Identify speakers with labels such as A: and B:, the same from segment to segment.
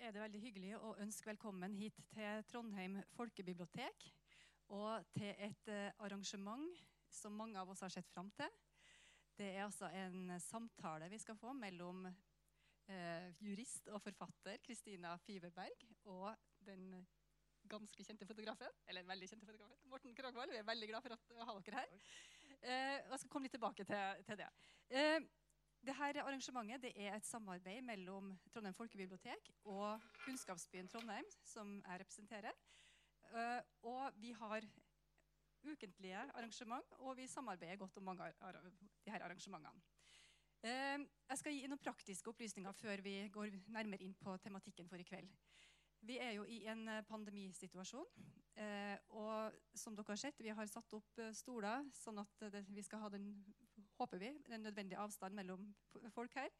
A: er det veldig hyggelig å ønske velkommen hit til Trondheim folkebibliotek. Og til et eh, arrangement som mange av oss har sett fram til. Det er altså en samtale vi skal få mellom eh, jurist og forfatter Kristina Fiverberg og den ganske kjente fotografen, eller veldig kjente fotografen, Morten Krogvold. Vi er veldig glad for å ha dere her. Eh, jeg skal komme litt tilbake til, til det. Eh, dette arrangementet det er et samarbeid mellom Trondheim folkebibliotek og Kunnskapsbyen Trondheim, som jeg representerer. Uh, og vi har ukentlige arrangement, og vi samarbeider godt om mange av disse arrangementene. Uh, jeg skal gi noen praktiske opplysninger før vi går nærmere inn på tematikken for i kveld. Vi er jo i en eh, pandemisituasjon. Eh, og som dere har sett, vi har satt opp eh, stoler sånn at vi skal ha den, håper vi, den nødvendige avstand mellom folk her.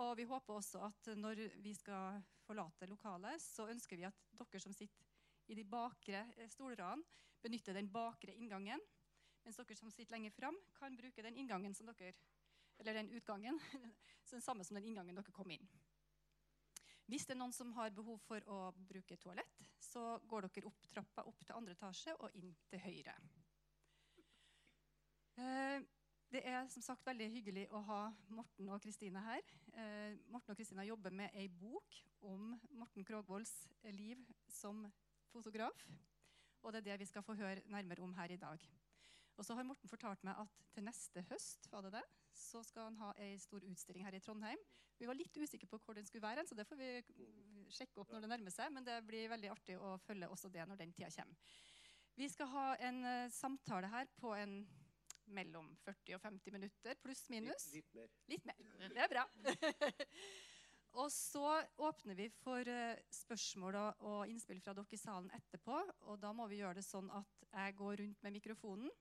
A: Og vi håper også at når vi skal forlate lokalet, så ønsker vi at dere som sitter i de bakre eh, stolradene, benytter den bakre inngangen. Mens dere som sitter lenger fram, kan bruke den inngangen som dere, eller den utgangen, så den samme som den inngangen dere kom inn. Hvis det er noen som har behov for å bruke toalett, så går dere opp trappa opp til andre etasje og inn til høyre. Eh, det er som sagt veldig hyggelig å ha Morten og Kristine her. Eh, Morten og Kristine jobber med ei bok om Morten Krogvolds liv som fotograf. Og det er det vi skal få høre nærmere om her i dag. Og så har Morten fortalt meg at til neste høst var det det, så skal han ha ei stor utstilling her i Trondheim. Vi var litt usikre på hvor den skulle være, så det får vi sjekke opp når det nærmer seg. Men det blir veldig artig å følge også det når den tida kommer. Vi skal ha en uh, samtale her på en mellom 40 og 50 minutter, pluss minus.
B: Litt, litt mer.
A: Litt mer. Det er bra. Og så åpner vi for uh, spørsmål og, og innspill fra dere i salen etterpå. Og da må vi gjøre det sånn at jeg går rundt med mikrofonen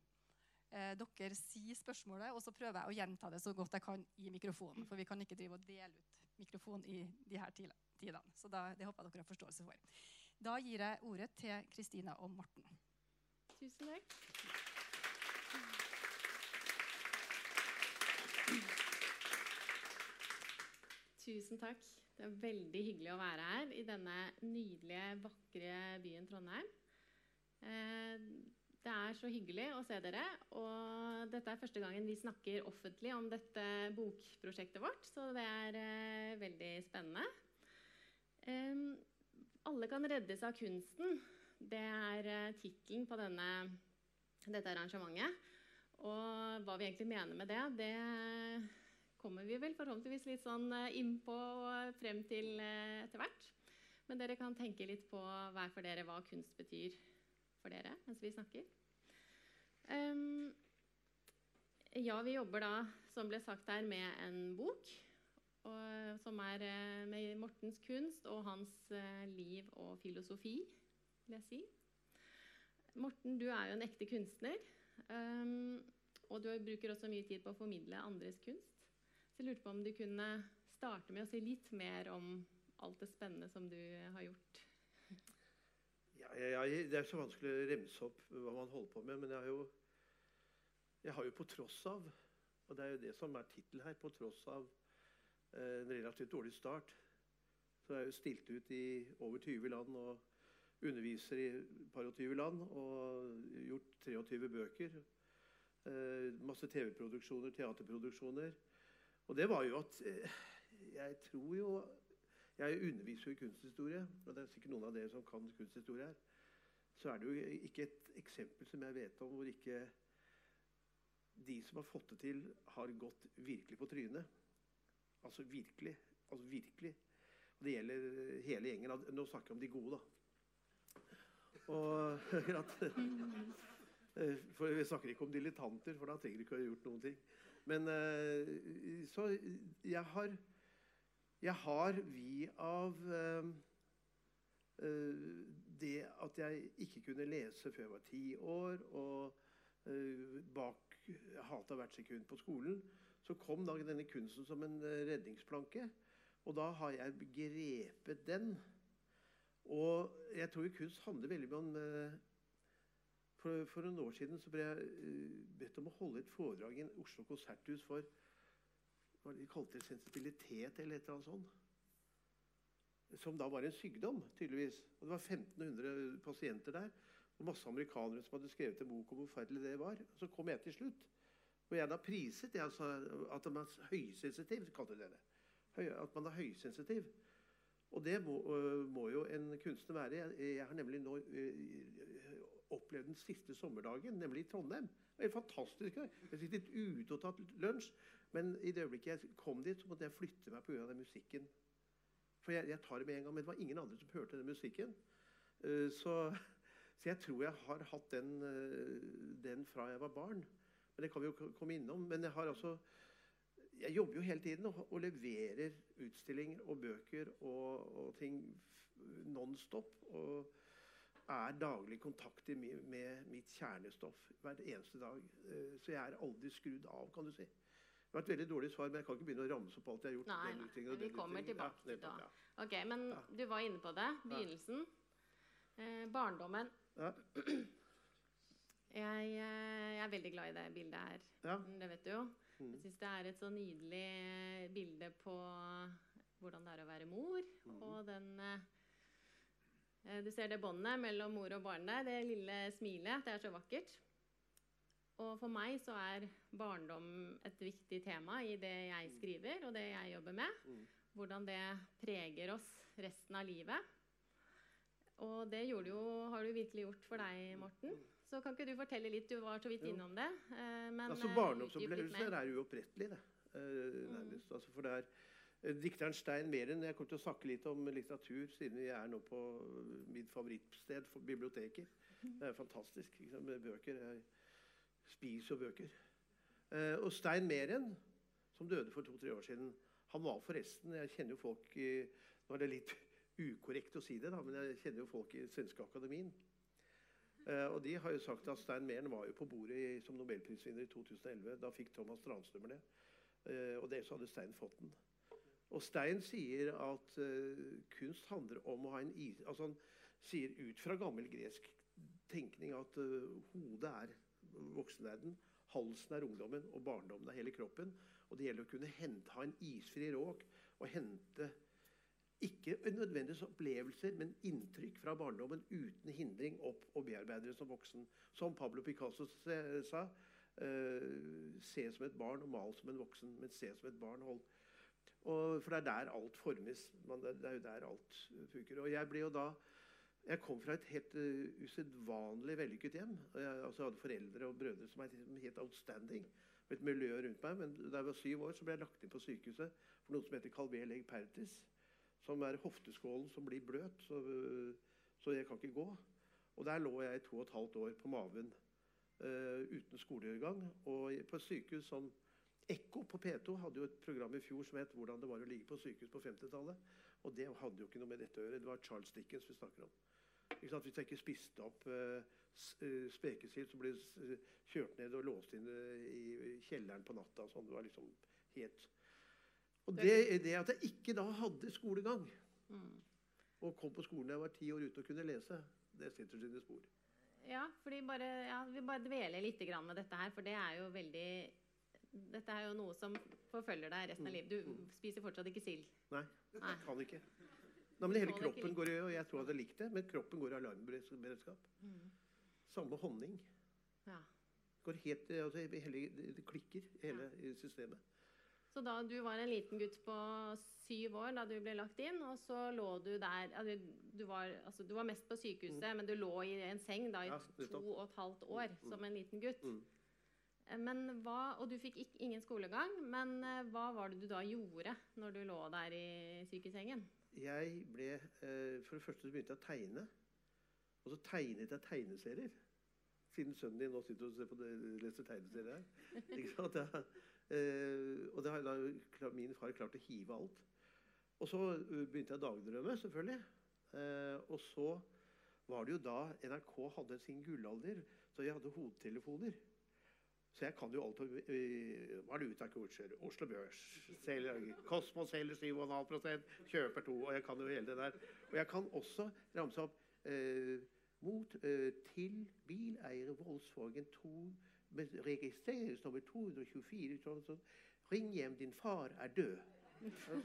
A: eh, dere sier spørsmålet, og så prøver jeg å gjenta det så godt jeg kan i mikrofonen. For vi kan ikke drive og dele ut mikrofon i de her tidene. Så da, det håper jeg dere har forståelse for. Da gir jeg ordet til Kristina og Morten.
C: Tusen takk. Tusen takk. Det er veldig hyggelig å være her i denne nydelige, vakre byen Trondheim. Eh, det er så hyggelig å se dere. Og dette er første gangen vi snakker offentlig om dette bokprosjektet vårt, så det er uh, veldig spennende. Alle kan reddes av kunsten. Det er uh, tittelen på denne, dette arrangementet. Og hva vi egentlig mener med det, det kommer vi vel forhåpentligvis litt sånn uh, innpå og frem til uh, etter hvert. Men dere kan tenke litt på hver for dere hva kunst betyr for dere mens vi snakker. Um, ja, vi jobber da, som ble sagt her, med en bok. Og, som er uh, med Mortens kunst og hans liv og filosofi, vil jeg si. Morten, du er jo en ekte kunstner. Um, og du bruker også mye tid på å formidle andres kunst. Så jeg lurte på om du kunne starte med å si litt mer om alt det spennende som du har gjort.
B: Ja, ja, det er så vanskelig å remse opp hva man holder på med. Men jeg har jo, jeg har jo på tross av Og det er jo det som er tittelen her. På tross av eh, en relativt dårlig start så er jeg jo stilt ut i over 20 land og underviser i par og 20 land. Og gjort 23 bøker. Eh, masse TV-produksjoner, teaterproduksjoner. Og det var jo at eh, Jeg tror jo jeg underviser jo i kunsthistorie, og det er sikkert noen av dere som kan kunsthistorie her. Så er det jo ikke et eksempel som jeg vet om hvor ikke de som har fått det til, har gått virkelig på trynet. Altså virkelig. Altså virkelig. Og det gjelder hele gjengen. Nå snakker jeg om de gode, da. Og For vi snakker ikke om dilettanter, for da trenger du ikke å ha gjort noen ting. Men eh, så jeg har jeg har vi av uh, det at jeg ikke kunne lese før jeg var ti år, og bak hata hvert sekund på skolen, så kom da denne kunsten som en redningsplanke. Og da har jeg grepet den. Og jeg tror kunst handler veldig mye om for, for, noen år siden så ble jeg bedt om å holde et foredrag i Oslo konserthus for hva de kalte det, sensibilitet eller et eller annet sånt. som da var en sykdom, tydeligvis. Og det var 1500 pasienter der. Og masse amerikanere som hadde skrevet en bok om hvor forferdelig det var. Så kom jeg til slutt. Og jeg da priset jeg altså, at man er høysensitiv, kalte det det. At man er høysensitiv. Og det må, må jo en kunstner være. Jeg, jeg har nemlig nå opplevd den siste sommerdagen, nemlig i Trondheim. Det helt fantastisk. Jeg har sittet ute og tatt lunsj. Men i det øyeblikket jeg kom dit, så måtte jeg flytte meg pga. den musikken. For jeg, jeg, tar det med en gang, men det var ingen andre som hørte den musikken. Så, så, jeg tror jeg har hatt den, den, fra jeg var barn. Men det kan vi jo komme innom. Men jeg har altså jeg jobber jo hele tiden og, og leverer utstillinger og bøker og, og ting non stop. Og er daglig i kontakt med, med mitt kjernestoff hver eneste dag. Uh, så jeg er aldri skrudd av, kan du si. Det var et veldig dårlig svar, men jeg kan ikke begynne å ramse opp alt jeg har gjort.
C: Nei, nei. Ting, vi kommer tilbake til ja, det. Ok, Men ja. du var inne på det. Begynnelsen. Eh, barndommen. Ja. Jeg, eh, jeg, er veldig glad i det bildet her. Ja. Det vet du jo. Mm. Jeg syns det er et så nydelig eh, bilde på hvordan det er å være mor. Mm. Og den eh, Du ser det båndet mellom mor og barnet. Det lille smilet. Det er så vakkert. Og for meg så er barndom et viktig tema i det jeg mm. skriver og det jeg jobber med. Mm. Hvordan det preger oss resten av livet. Og det jo, har du virkelig gjort for deg, Morten. Så kan ikke du fortelle litt? Du var så vidt innom det.
B: Eh, men, altså, Barndomsopplevelser er uopprettelig, det. Eh, nærmest. Mm. Altså, for det er eh, Dikteren Stein Meren Jeg kommer til å snakke litt om litteratur, siden vi er nå på mitt favorittsted for biblioteker. Mm. Det er fantastisk liksom, med bøker. Jeg spiser bøker. Eh, og Stein Meren, som døde for to-tre år siden, han var forresten Jeg kjenner jo folk Nå er det litt ukorrekt å si det, da, men jeg kjenner jo folk i Svenske Akademien. Eh, og de har jo sagt at Stein Meren var jo på bordet som nobelprisvinner i 2011. Da fikk Thomas Tranströmer det. Eh, og det så hadde Stein fått den. Og Stein sier at uh, kunst handler om å ha en is... Altså han sier ut fra gammel gresk tenkning at hodet er voksenverden. Halsen er ungdommen, og barndommen er hele kroppen. Og det gjelder å kunne hente, ha en isfri råk og hente ikke nødvendigvis opplevelser, men inntrykk fra barndommen uten hindring opp og bearbeide det som voksen. Som Pablo Picasso sa. Uh, se som et barn og mal som en voksen, men se som et barn. Hold. Og, for det er der alt formes. Det er jo der alt funker. Og jeg ble jo da jeg kom fra et helt uh, usedvanlig vellykket hjem. Jeg, altså, jeg hadde foreldre og brødre som var helt outstanding. Med et miljø rundt meg. Men da jeg var syv år, så ble jeg lagt inn på sykehuset for noe som heter calvé leg pertis. Som er hofteskålen som blir bløt, så, så, jeg kan ikke gå. Og der lå jeg i to og et halvt år på maven uh, uten skolegang. Og på et sykehus som Ekko på P2 hadde jo et program i fjor som het 'Hvordan det var å ligge på sykehus på 50-tallet'. Og det hadde jo ikke noe med dette å gjøre. Det var Charles Dickens vi snakker om. Hvis jeg ikke spiste opp uh, spekesild, så ble det kjørt ned og låst inn i kjelleren på natta. Sånn. Det var liksom helt Og det, det at jeg ikke da hadde skolegang, mm. og kom på skolen da jeg var ti år ute og kunne lese, det sitter sine spor.
C: Ja, fordi bare, ja, vi bare dveler litt med dette her, for det er jo veldig Dette er jo noe som forfølger deg resten av mm. livet. Du spiser fortsatt ikke sild?
B: Nei, Nei. kan ikke. Nei, men Hele kroppen går i og jeg tror jeg hadde likt det, men kroppen går i alarmberedskap. Mm. Samme honning. Ja. Går helt, altså, hele, det klikker hele ja. systemet.
C: Så da du var en liten gutt på syv år da du ble lagt inn, og så lå du der altså, du, var, altså, du var mest på sykehuset, mm. men du lå i en seng da i ja, to og et halvt år mm. som en liten gutt. Mm. Eh, men hva, og du fikk ikke, ingen skolegang, men eh, hva var det du da gjorde når du lå der i sykesengen?
B: Jeg ble eh, For det første begynte jeg å tegne. Og så tegnet jeg tegneserier. Siden sønnen din nå sitter og ser på det, leser tegneserier her. Ikke sant? Ja. Eh, og det har da min far klart å hive alt. Og så begynte jeg å dagdrømme, selvfølgelig. og så var det jo da NRK hadde sin gullalder, så jeg hadde hodetelefoner. Så jeg kan jo alt om valutakurser, Oslo Børs, Kosmos selger 7,5% kjøper 2 og jeg kan jo hele det der. Og jeg kan også ramse opp eh, mot eh, til bileiere Volkswagen 2 med registreringsnummer 224. Sånn, sånn. Ring hjem, din far er død.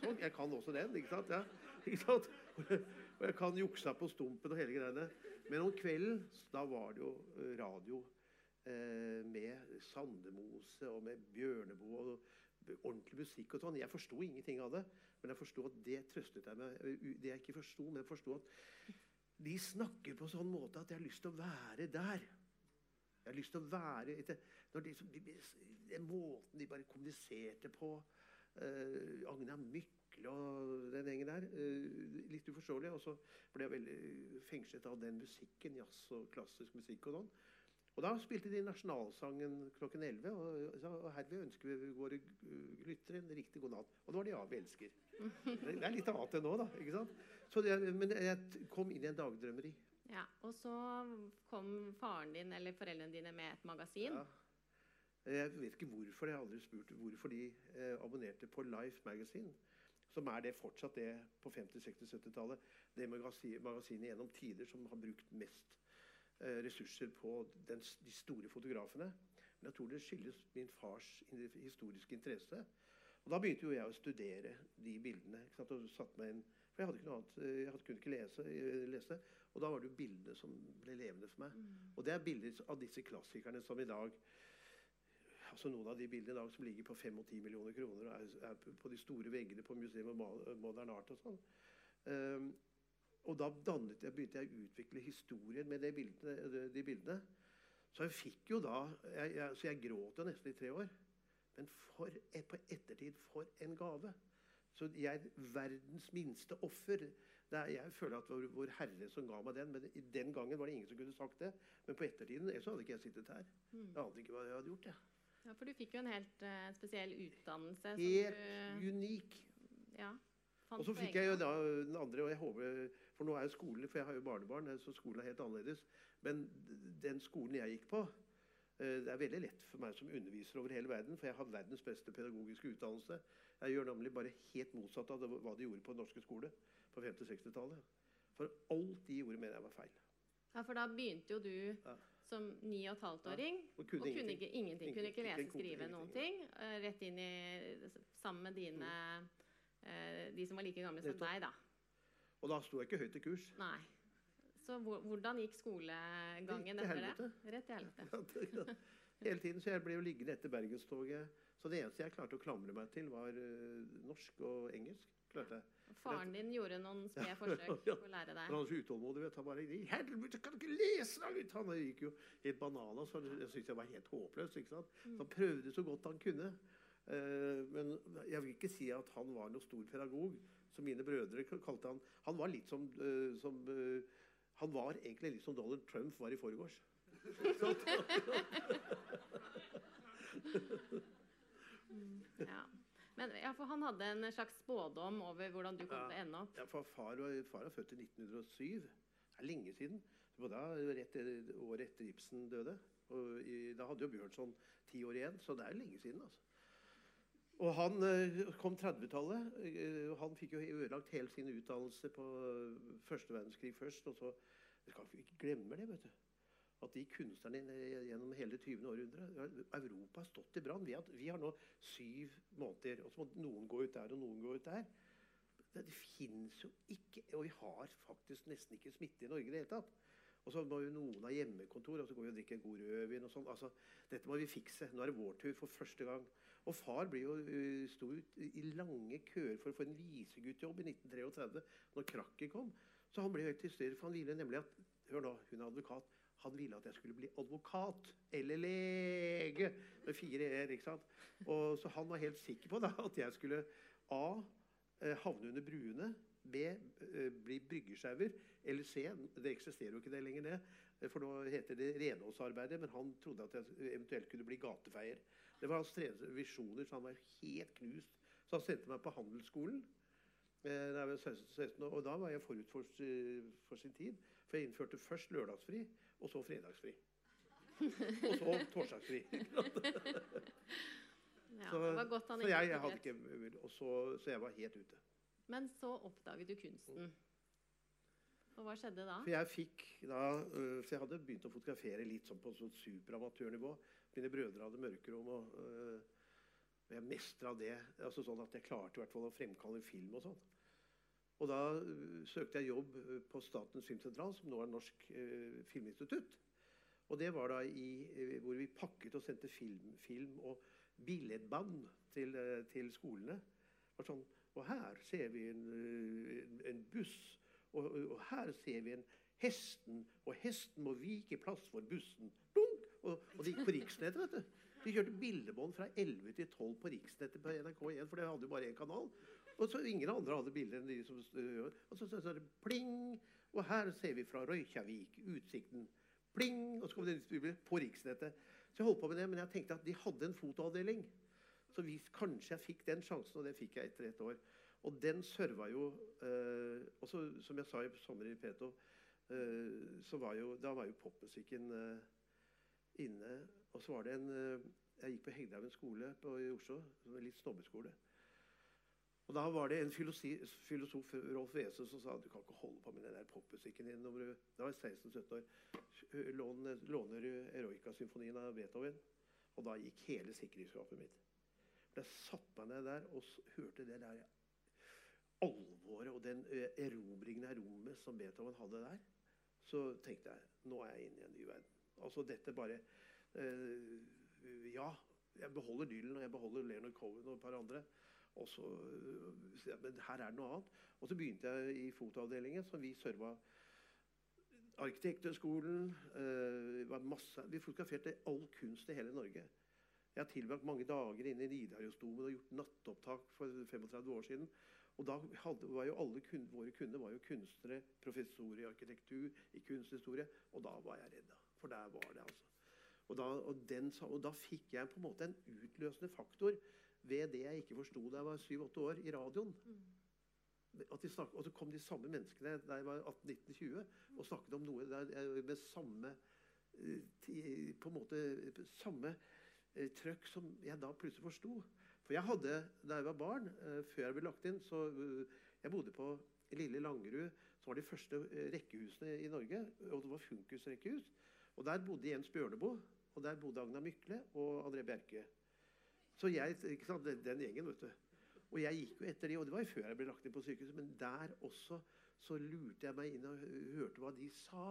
B: Sånn, jeg kan også den. ikke sant? Ja. Ikke sant? Og jeg kan juksa på stumpen og hele greiene. Men om kvelden da var det jo eh, radio eh, med Sandemose og med Bjørneboe og ordentlig musikk og sånn. Jeg forsto ingenting av det, men jeg forsto at det trøstet jeg meg Det jeg ikke forsto, men jeg forsto at de snakker på sånn måte at jeg har lyst til å være der. Jeg har lyst til å være etter, de, de, Den måten de bare kommuniserte på uh, Agna Mykle og den gjengen der. Uh, litt uforståelig. Og så ble jeg veldig fengslet av den musikken. Jazz og klassisk musikk og sånn. Og Da spilte de nasjonalsangen klokken 11. Og, og herved ønsker vi våre lyttere en riktig god natt. Og det var de 'Ja, vi elsker'. Det er litt annet enn nå, da. ikke sant? Det, men jeg kom inn i en dagdrømmeri.
C: Ja, Og så kom faren din eller foreldrene dine med et magasin. Ja.
B: Jeg vet ikke hvorfor. Jeg har aldri spurt hvorfor de eh, abonnerte på Life Magazine. Som er det fortsatt det på 50-, 60-, 70-tallet. Det magasinet, magasinet gjennom tider som har brukt mest eh, ressurser på den, de store fotografene. Men jeg tror det skyldes min fars historiske interesse. Og Da begynte jo jeg å studere de bildene. og satt meg inn, for Jeg hadde ikke noe annet, eh, jeg kunne ikke lese, eh, lese, Og da var det jo bildene som ble levende for meg. Mm. Og det er bilder av disse klassikerne som i dag altså Noen av de bildene i dag som ligger på 5 og 10 millioner kroner, og er, er på de store veggene på Museum of Modern Art og sånn. Um, og da dannet jeg, begynte jeg å utvikle historien med de bildene. De bildene. Så jeg fikk jo da jeg, jeg, Så jeg gråt jo nesten i tre år. Men for, på ettertid, for en gave. Så jeg er verdens minste offer. Jeg føler at det var Vår Herre som ga meg den. Men i den gangen var det ingen som kunne sagt det. Men på ettertiden så hadde ikke jeg sittet her. Mm. Jeg ante ikke hva jeg hadde gjort. Jeg.
C: Ja, For du fikk jo en helt uh, spesiell utdannelse.
B: Helt du, unik.
C: Ja,
B: og så fikk jeg jo da den andre, og jeg håper, For nå er jo skolen For jeg har jo barnebarn, så skolen er helt annerledes. Men den skolen jeg gikk på Eh, det er veldig lett for meg som underviser over hele verden, for jeg har verdens beste pedagogiske utdannelse. Jeg gjør nemlig bare helt motsatt av hva de gjorde på den norske skole på 50-60-tallet. For alt de gjorde, mener jeg var feil.
C: Ja, For da begynte jo du ja. som ni og et halvt åring ja, og kunne, og kunne ikke ingenting. Kunne ikke lese, skrive noen ting. Eh, rett inn i Sammen med dine mm. De som var like gamle som deg, da.
B: Og da sto jeg ikke høyt i kurs.
C: Nei. Så hvordan gikk skolegangen etter det? Rett til helvete.
B: Hele tiden, så Jeg ble jo liggende etter Bergenstoget. Så det eneste jeg klarte å klamre meg til, var uh, norsk og engelsk. Klarte.
C: Faren din gjorde noen spede forsøk på å lære deg.
B: Han var så utålmodig. vet Han bare I helvete, kan du ikke lese da, ut? Han gikk jo helt banana. Så jeg syntes jeg var helt håpløs. ikke sant? Så han prøvde så godt han kunne. Uh, men jeg vil ikke si at han var noen stor pedagog, som mine brødre kalte han. Han var litt som, uh, som han var egentlig litt som Donald Trump var i forgårs.
C: ja. Men ja, for Han hadde en slags spådom over hvordan du kom til å ende opp?
B: Ja, for Far, far var født i 1907. Det er lenge siden. Både rett året etter Ibsen døde. Og i, da hadde jo Bjørnson ti år igjen, så det er lenge siden. altså. Og han eh, kom 30-tallet. Eh, han fikk jo ødelagt hele sin utdannelse på eh, første verdenskrig først. og så, Vi skal ikke glemme det. vet du. At de kunstnerne gjennom hele 20. århundre Europa har stått i brann. Vi, vi, har nå syv måneder, og så må noen gå ut der og noen gå ut der. Det, det fins jo ikke Og vi har faktisk nesten ikke smitte i Norge i det hele tatt. Og så må jo noen ha hjemmekontor, og så går vi og drikker god rødvin. og sånn. Altså, dette må vi fikse. Nå er det vår tur for første gang. Og far ble jo uh, sto i lange køer for å få en viseguttjobb i 1933, når krakket kom. Så han ble helt hysterisk, for han ville nemlig at Hør nå, hun er advokat. Han ville at jeg skulle bli advokat eller lege med fire e-er. Så han var helt sikker på da, at jeg skulle A. Eh, havne under bruene. B. Eh, bli bryggesjauer. Eller C. Det eksisterer jo ikke det lenger, det. For nå heter det renholdsarbeidet. men han trodde at jeg eventuelt kunne bli gatefeier. Det var hans visjoner, så han var helt knust. Så han sendte meg på handelsskolen. Eh, da jeg var 16 og da var jeg forut for, for, sin tid. For jeg innførte først lørdagsfri, og så fredagsfri. og så torsdagsfri.
C: ja, så,
B: så jeg, jeg hadde ikke, og så, så jeg var helt ute.
C: Men så oppdaget du kunsten. Og hva skjedde da?
B: For jeg fikk da, øh, så jeg hadde begynt å fotografere litt sånn på sånn superamatørnivå. Mine brødre hadde mørkerom, og øh, jeg mestra det. altså sånn at Jeg klarte i hvert fall å fremkalle film og sånn. Og da eh, søkte jeg jobb eh, på Statens filmsentral, som nå er Norsk eh, filminstitutt. Og det var da i, hvor vi pakket og sendte film, film og billedband til, til skolene. Var sånn, og her ser vi en, en, buss, og, og her ser vi en hesten, og hesten må vike plass for bussen. Dunk! Og, og det gikk på riksnettet, vet du. De kjørte bildebånd fra 11 til 12 på riksnettet på NRK1, for det hadde jo bare én kanal. Og så ingen andre hadde bilder enn de som Og så sa det pling! Og her ser vi fra Røykjavik utsikten. Pling! Og så kom det bilde på riksnettet. Så jeg holdt på med det, men jeg tenkte at de hadde en fotoavdeling. Så hvis kanskje jeg fikk den sjansen, og det fikk jeg etter et år. Og den serva jo og også, Som jeg sa i sommer i P2, øh, så var jo, da var jo popmusikken eh, inne. Og så var det en øh, Jeg gikk på Hegdehaugen skole på, i Oslo, en litt snobbeskole. Og da var det en filosof, Rolf Wese, som sa du kan ikke holde på med den der popmusikken din. når du- Da var jeg 16-17 år. Låner, låner Eroica-symfonien av Beethoven. Og da gikk hele sikkerhetsskapet mitt. Da satte meg ned der og hørte det der alvoret og den ø, erobringen av rommet som Beethoven hadde der. Så tenkte jeg nå er jeg inne i en ny verden. Altså dette bare øh, Ja, jeg beholder Dylan og jeg beholder Leonard Cohen og et par andre. Og så, øh, Men her er det noe annet. Og så begynte jeg i fotoavdelingen, som vi serva Arkitekthøgskolen. Eh, vi fotograferte all kunst i hele Norge. Jeg har tilbrakt mange dager inne i Nidarosdomen og gjort nattopptak for 35 år siden. Og da hadde, var jo alle kun, våre kunder var jo kunstnere, professorer i arkitektur, i kunsthistorie. Og da var jeg redd. For der var det, altså. Og da, og, den, og da fikk jeg på en måte en utløsende faktor ved det jeg ikke forsto da jeg var 7-8 år, i radioen. At de snak, og så kom de samme menneskene da jeg var 18-19-20 og snakket om noe der, med samme eh, på en måte samme eh, trøkk som jeg da plutselig forsto. For jeg hadde, da jeg var barn, eh, før jeg ble lagt inn så Jeg bodde på Lille Langerud, som var de første eh, rekkehusene i Norge. Og det var Funkus-rekkehus. Og der bodde Jens Bjørneboe, og der bodde Agna Mykle og André Bjerke. Så jeg, ikke sant, den, den gjengen, vet du. Og jeg gikk jo etter de, og det var jo før jeg ble lagt inn på sykehuset, men der også så lurte jeg meg inn og hørte hva de sa.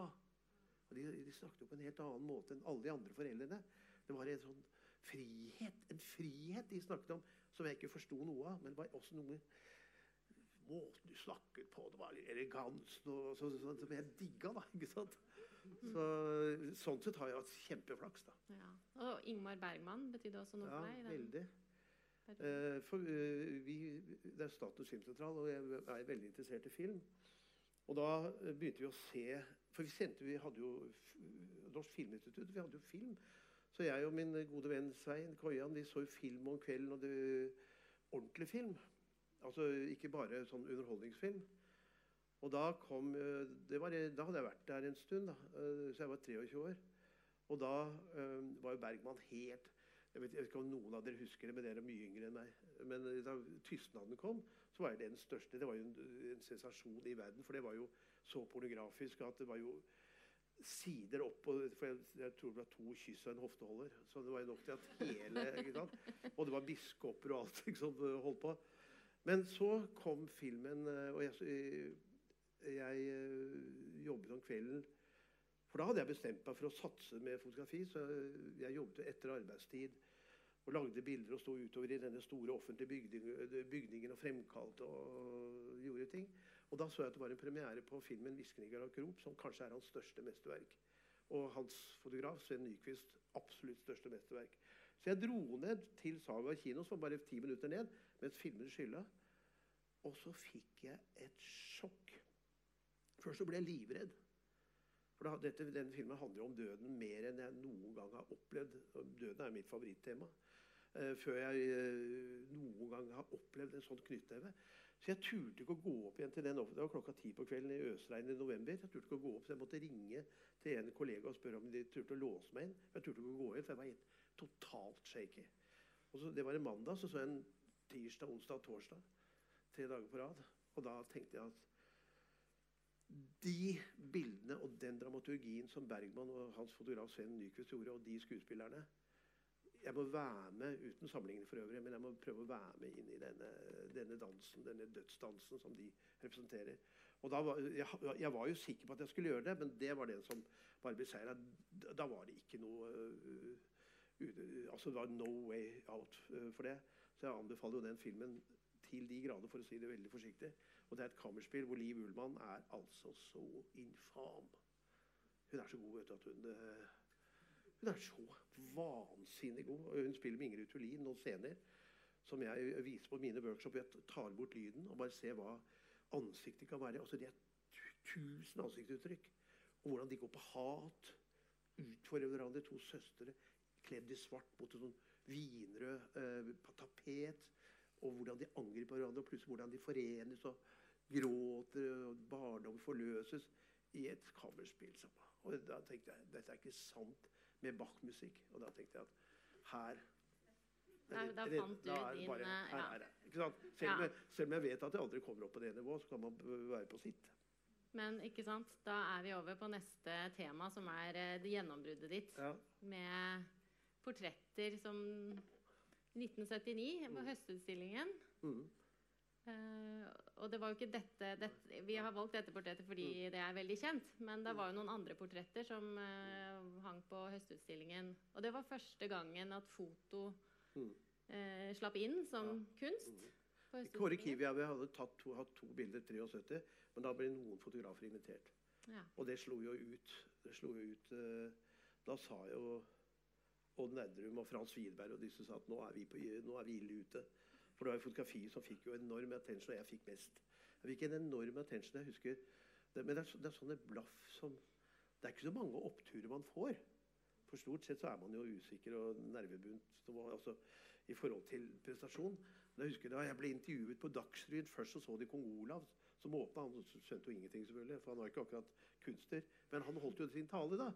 B: Og de, de snakket jo på en helt annen måte enn alle de andre foreldrene. Det var en sånn frihet, en frihet de snakket om, som jeg ikke forsto noe av. Men det var også noe måten du snakket på, det var elegansen og så, så, som jeg digga, da. ikke sant? Så, sånn sett har jeg hatt kjempeflaks, da.
C: Ja. Og Ingmar Bergman betydde også noe
B: Ja,
C: for deg? Ja,
B: veldig. Eh, for eh, vi, Det er Status filmsentral, og jeg er veldig interessert i film. Og da eh, begynte vi å se For vi sendte, vi hadde jo Norsk Filminstitutt, vi hadde jo film. Så jeg og min gode venn Svein Koian vi så jo film om kvelden, og det ordentlig film. Altså ikke bare sånn underholdningsfilm. Og da kom eh, var, Da hadde jeg vært der en stund, da, eh, så jeg var 23 år. Og da um, var jo Bergman helt jeg vet, jeg vet ikke om noen av dere husker det, men dere er mye yngre enn meg. Men da tystnaden kom, så var det den største. Det var jo en, en sensasjon i verden, for det var jo så pornografisk at det var jo sider opp og, For jeg, jeg tror det var to kyss og en hofteholder. Så det var jo nok til at hele? Og det var biskoper og alt som holdt på. Men så kom filmen, og jeg, jeg eh, jobbet om kvelden For da hadde jeg bestemt meg for å satse med fotografi. Så jeg jobbet etter arbeidstid og lagde bilder og sto utover i denne store offentlige bygningen, bygningen og fremkalte og gjorde ting. Og da så jeg at det var en premiere på filmen 'Hviskninger av krop', som kanskje er hans største mesterverk. Og hans fotograf, Sven Nyquist, absolutt største mesterverk. Så jeg dro ned til Saga kino, som var bare ti minutter ned, mens filmen skylla. Og så fikk jeg et sjokk. Først så ble jeg livredd. For dette, denne filmen handler om døden mer enn jeg noen gang har opplevd. Døden er mitt favorittema. Uh, før jeg uh, noen gang har opplevd en sånn knyttneve. Så jeg turte ikke å gå opp igjen til den Det var klokka ti på kvelden i øsregn i november. Jeg turte ikke å gå opp, så jeg måtte ringe til en kollega og spørre om de turte å låse meg inn. Jeg turte ikke å gå inn, for jeg var helt totalt shaky. Og så, det var en mandag, så så jeg en tirsdag, onsdag torsdag. Tre dager på rad. Og da tenkte jeg at de bildene og den dramaturgien som Bergman og hans fotograf Sven Nyquist gjorde, og de skuespillerne jeg må være med, uten sammenligning for øvrig, men jeg må prøve å være med inn i denne, denne dansen, denne dødsdansen som de representerer. Og da var, jeg, jeg, var jo sikker på at jeg skulle gjøre det, men det var den som bare beseira. Da var det ikke noe uh, uh, altså Det var no way out uh, for det. Så jeg anbefaler jo den filmen til de grader, for å si det veldig forsiktig. Og det er et kammerspill hvor Liv Ullmann er altså så infam. Hun er så god, vet du, at hun Hun er så vansinnig god. Hun spiller med Ingrid Tullin noen scener som jeg viser på mine workshop. Jeg tar bort lyden og bare ser hva ansiktet kan være. Altså, det er tusen ansiktsuttrykk. Og hvordan de går på hat. Utfordrer hverandre. To søstre kledd i svart mot et sånn vinrød eh, tapet. Og hvordan de angriper hverandre, og plutselig hvordan de forenes og gråter. og Barndom forløses i et kammerspill. Og da tenkte jeg dette er ikke sant med Bach-musikk. Og da tenkte jeg at her
C: da, da fant du din
B: bare,
C: eh,
B: her
C: ja.
B: her, sant? Selv, om jeg, selv om jeg vet at jeg aldri kommer opp på det nivået, så kan man være på sitt.
C: Men ikke sant, da er vi over på neste tema, som er eh, det gjennombruddet ditt.
B: Ja.
C: Med portretter som 1979 på
B: Mm.
C: Høstutstillingen.
B: Mm.
C: Eh, og det var jo ikke dette, dette Vi har valgt dette portrettet fordi
B: Mm.
C: det er veldig kjent. Men det var jo noen andre portretter som uh, hang på Høstutstillingen. Og det var første gangen at foto
B: Mm.
C: eh, slapp inn som
B: ja.
C: kunst. på
B: Kåre Kiwi og jeg hadde tatt to, hatt to bilder 73, men da ble noen fotografer invitert.
C: Ja.
B: Og det slo jo ut. Det slo ut Da sa jo Odd Nerdrum og Frans Widerberg og disse sa at nå er vi, på, nå er vi ille ute. For det var jo fotografiet som fikk jo enorm attention, og jeg fikk mest. Jeg fikk en enorm attention. jeg husker. Det, men det er, det er sånne blaff som Det er ikke så mange oppturer man får. For stort sett så er man jo usikker og nervebunt altså, i forhold til prestasjon. Men jeg husker Da jeg ble intervjuet på Dagsrevyen først, så så de kong Olav som åpna. Han skjønte jo ingenting, selvfølgelig, for han var ikke akkurat kunstner. Men han holdt jo sin tale, da.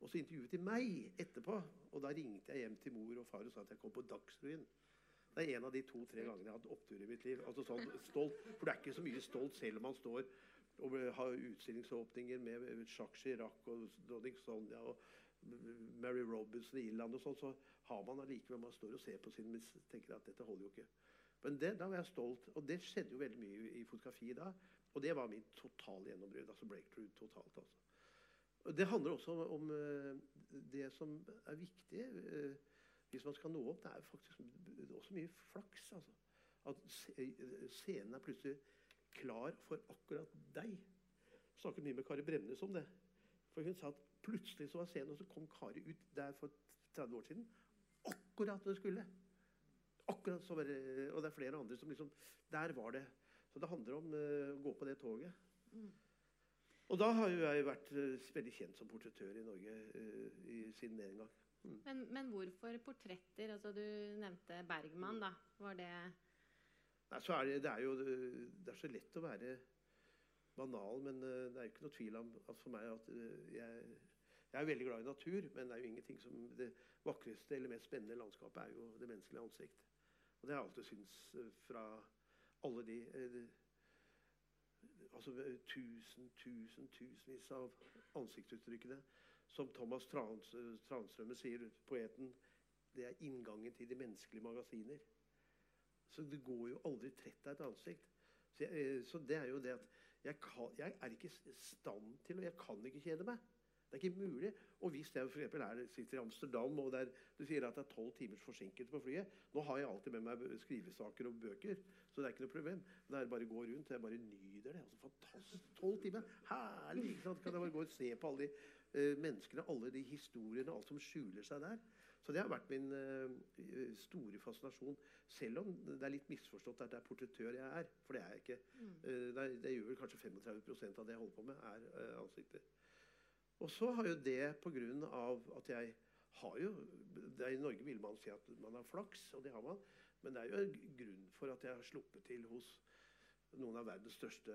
B: Og så intervjuet de meg etterpå. Og da ringte jeg hjem til mor og far og sa at jeg kom på Dagsrevyen. Det er en av de to-tre gangene jeg har hatt opptur i mitt liv. Altså sånn stolt, For det er ikke så mye stolt selv om man står og har utstillingsåpninger med Jacques Chirac og dronning Sonja og Mary Robinson i Irland og sånn, så har man allikevel Man står og ser på sin og tenker at dette holder jo ikke. Men det, da var jeg stolt. Og det skjedde jo veldig mye i fotografiet da. Og det var min totale gjennombrudd. Altså breakthrough totalt, altså. Det handler også om, om eh, det som er viktig eh, hvis man skal nå opp. Det er faktisk også mye flaks. altså. At scenen er plutselig klar for akkurat deg. Jeg snakket mye med Kari Bremnes om det. For Hun sa at plutselig så var scenen, og så kom Kari ut der for 30 år siden. Akkurat når det skulle. Akkurat så var det, Og det er flere andre som liksom Der var det. Så det handler om uh, å gå på det toget.
C: Mm.
B: Og da har jeg vært uh, veldig kjent som portrettør i Norge uh, i, siden den gang.
C: Men, men hvorfor portretter? Altså, du nevnte Bergman, da. Var det
B: Nei, så er det, det er jo det er så lett å være banal, men eh, det er jo ikke noe tvil om at for meg at eh, jeg, jeg er veldig glad i natur, men det er jo ingenting som det vakreste eller mest spennende landskapet er jo det menneskelige ansikt. Og det har jeg alltid syntes eh, fra alle de altså tusen, tusen, tusenvis av ansiktsuttrykkene. Som Thomas Trans, Transtrømme sier, poeten, det er inngangen til de menneskelige magasiner. Så det går jo aldri trett av et ansikt. Så, jeg, eh, så det er jo det at jeg, kan, jeg er ikke i stand til, og jeg kan ikke kjede meg. Det er ikke mulig. Og hvis jeg for er, sitter i Amsterdam og der, du sier at det er tolv timers forsinkelse på flyet Nå har jeg alltid med meg skrivesaker og bøker, så det er ikke noe problem. Det er bare å gå rundt. Jeg bare nyter det. altså Fantastisk. Tolv timer. Herlig! ikke sant? Kan jeg bare gå og se på alle de menneskene, alle de historiene, alt som skjuler seg der. Så det har vært min eh, store fascinasjon. Selv om det er litt misforstått at det er portrettør jeg er. For det er jeg ikke.
C: Mm.
B: Eh, det, er, det gjør vel kanskje 35% av det jeg holder på med, er eh, ansikter. Og så har jo det av at jeg har jo er, I Norge vil man si at man har flaks, og det har man. Men det er jo en grunn for at jeg har sluppet til hos noen av verdens største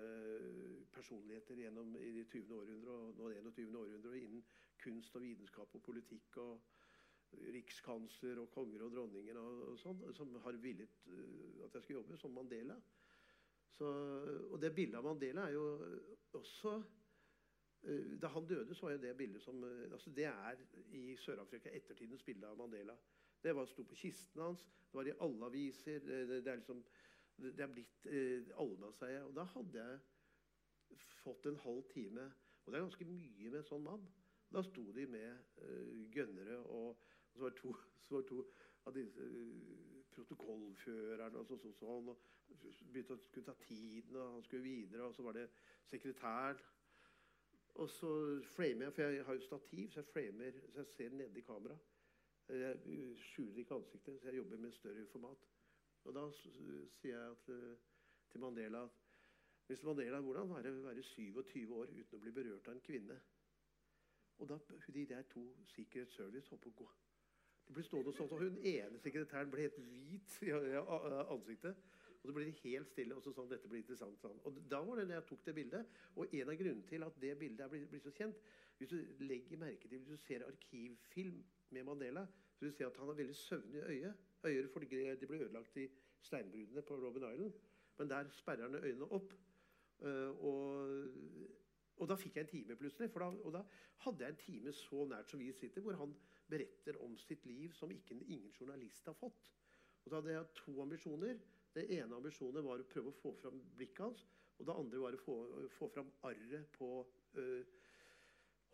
B: personligheter gjennom i det 20. århundre og nå det 21. århundre innen kunst og vitenskap og politikk og rikskansler og konger og dronninger og, og sånn, som har villet uh, at jeg skulle jobbe, som Mandela. Så, og det bildet av Mandela er jo også uh, Da han døde, så var jo det bildet som altså Det er i Sør-Afrika ettertidens bilde av Mandela. Det var sto på kisten hans, det var i alle aviser. Det, det, det er liksom det er blitt eh, allmannseie. Og da hadde jeg fått en halv time. Og det er ganske mye med en sånn mann. Da sto de med eh, gønnere, og, og så var to, så var to av disse uh, protokollførerne og så, så, sånn. Og begynte å skulle ta tiden, og han skulle videre. Og så var det sekretæren. Og så framer jeg, for jeg har jo stativ, så jeg framer så jeg ser nedi kamera. Jeg skjuler ikke ansiktet, så jeg jobber med større format. Og da sier jeg at, eh, til Mandela at hvis Mandela, hvordan var det å være 27 år uten å bli berørt av en kvinne? Og da de der to Secret Service holdt på å gå. De ble stående sånn, og Hun ene sekretæren ble helt hvit i i ansiktet. Og så ble de helt stille. og så sa han, dette blir interessant. Sånn. Og Da var det da jeg tok det bildet. Og en av grunnene til at det bildet er blitt, så kjent Hvis du legger merke til, hvis du ser arkivfilm med Mandela, så vil du se at han har veldig søvnig øye. Øyer de ble ødelagt i steinbruddene på Robben Island. Men der sperrer han øynene opp. Eh, og, og da fikk jeg en time plutselig. Da, og da hadde jeg en time så nært som vi sitter, hvor han beretter om sitt liv som ikke, ingen journalist har fått. Og da hadde jeg to ambisjoner. Det ene ambisjonen var å prøve å få fram blikket hans. Og det andre var å få, få fram arret på øh,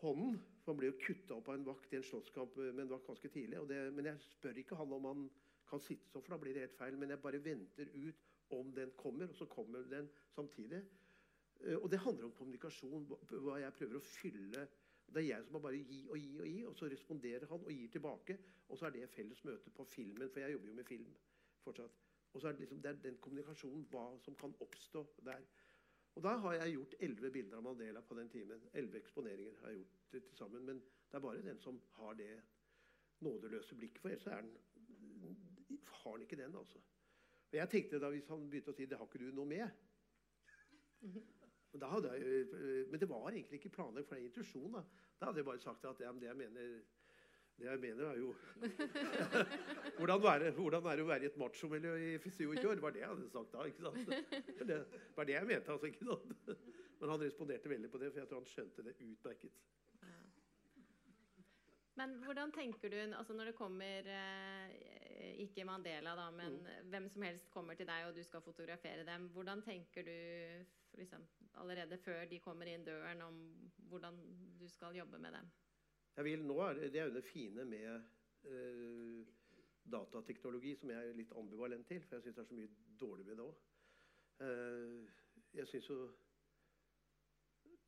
B: hånden. For han ble jo kutta opp av en vakt i en slåsskamp med en vakt ganske tidlig. Det, men jeg spør ikke han om han kan sitte sånn, for da blir det helt feil. Men jeg bare venter ut om den kommer, og så kommer den samtidig. Eh, Og det handler om kommunikasjon, hva- jeg prøver å fylle. Det er jeg som må bare gi og gi og gi, og så responderer han og gir tilbake. Og så er det felles møte på filmen, for jeg jobber jo med film fortsatt. Og så er det, liksom, det er den kommunikasjonen, hva som kan oppstå der. Og da har jeg gjort elleve bilder av Mandela på den timen. Elleve eksponeringer har jeg gjort til sammen. Men det er bare den som har det nådeløse blikket, for ellers er den, har han ikke den, altså. Og jeg tenkte da, Hvis han begynte å si 'det har ikke du noe med' jeg, øh, men det var egentlig ikke planlagt, for det er intuisjon. Da. da hadde jeg bare sagt at ja, det jeg mener det jeg mener er jo hvordan, være, hvordan er det å være i et machomiljø i 27 år? Det var det jeg hadde sagt da. ikke sant? Det var det jeg mente. altså, ikke sant? Men han responderte veldig på det, for jeg tror han skjønte det utmerket.
C: Men hvordan tenker du altså når det kommer eh, ikke Mandela, da, men
B: Mm.
C: hvem som helst kommer til deg og du skal fotografere dem. Hvordan tenker du liksom, allerede før de kommer inn døren, om hvordan du skal jobbe med dem?
B: Jeg vil, nå det, er jo det fine med uh, datateknologi, som jeg er litt ambivalent til, for jeg syns det er så mye dårlig med det òg. jeg syns jo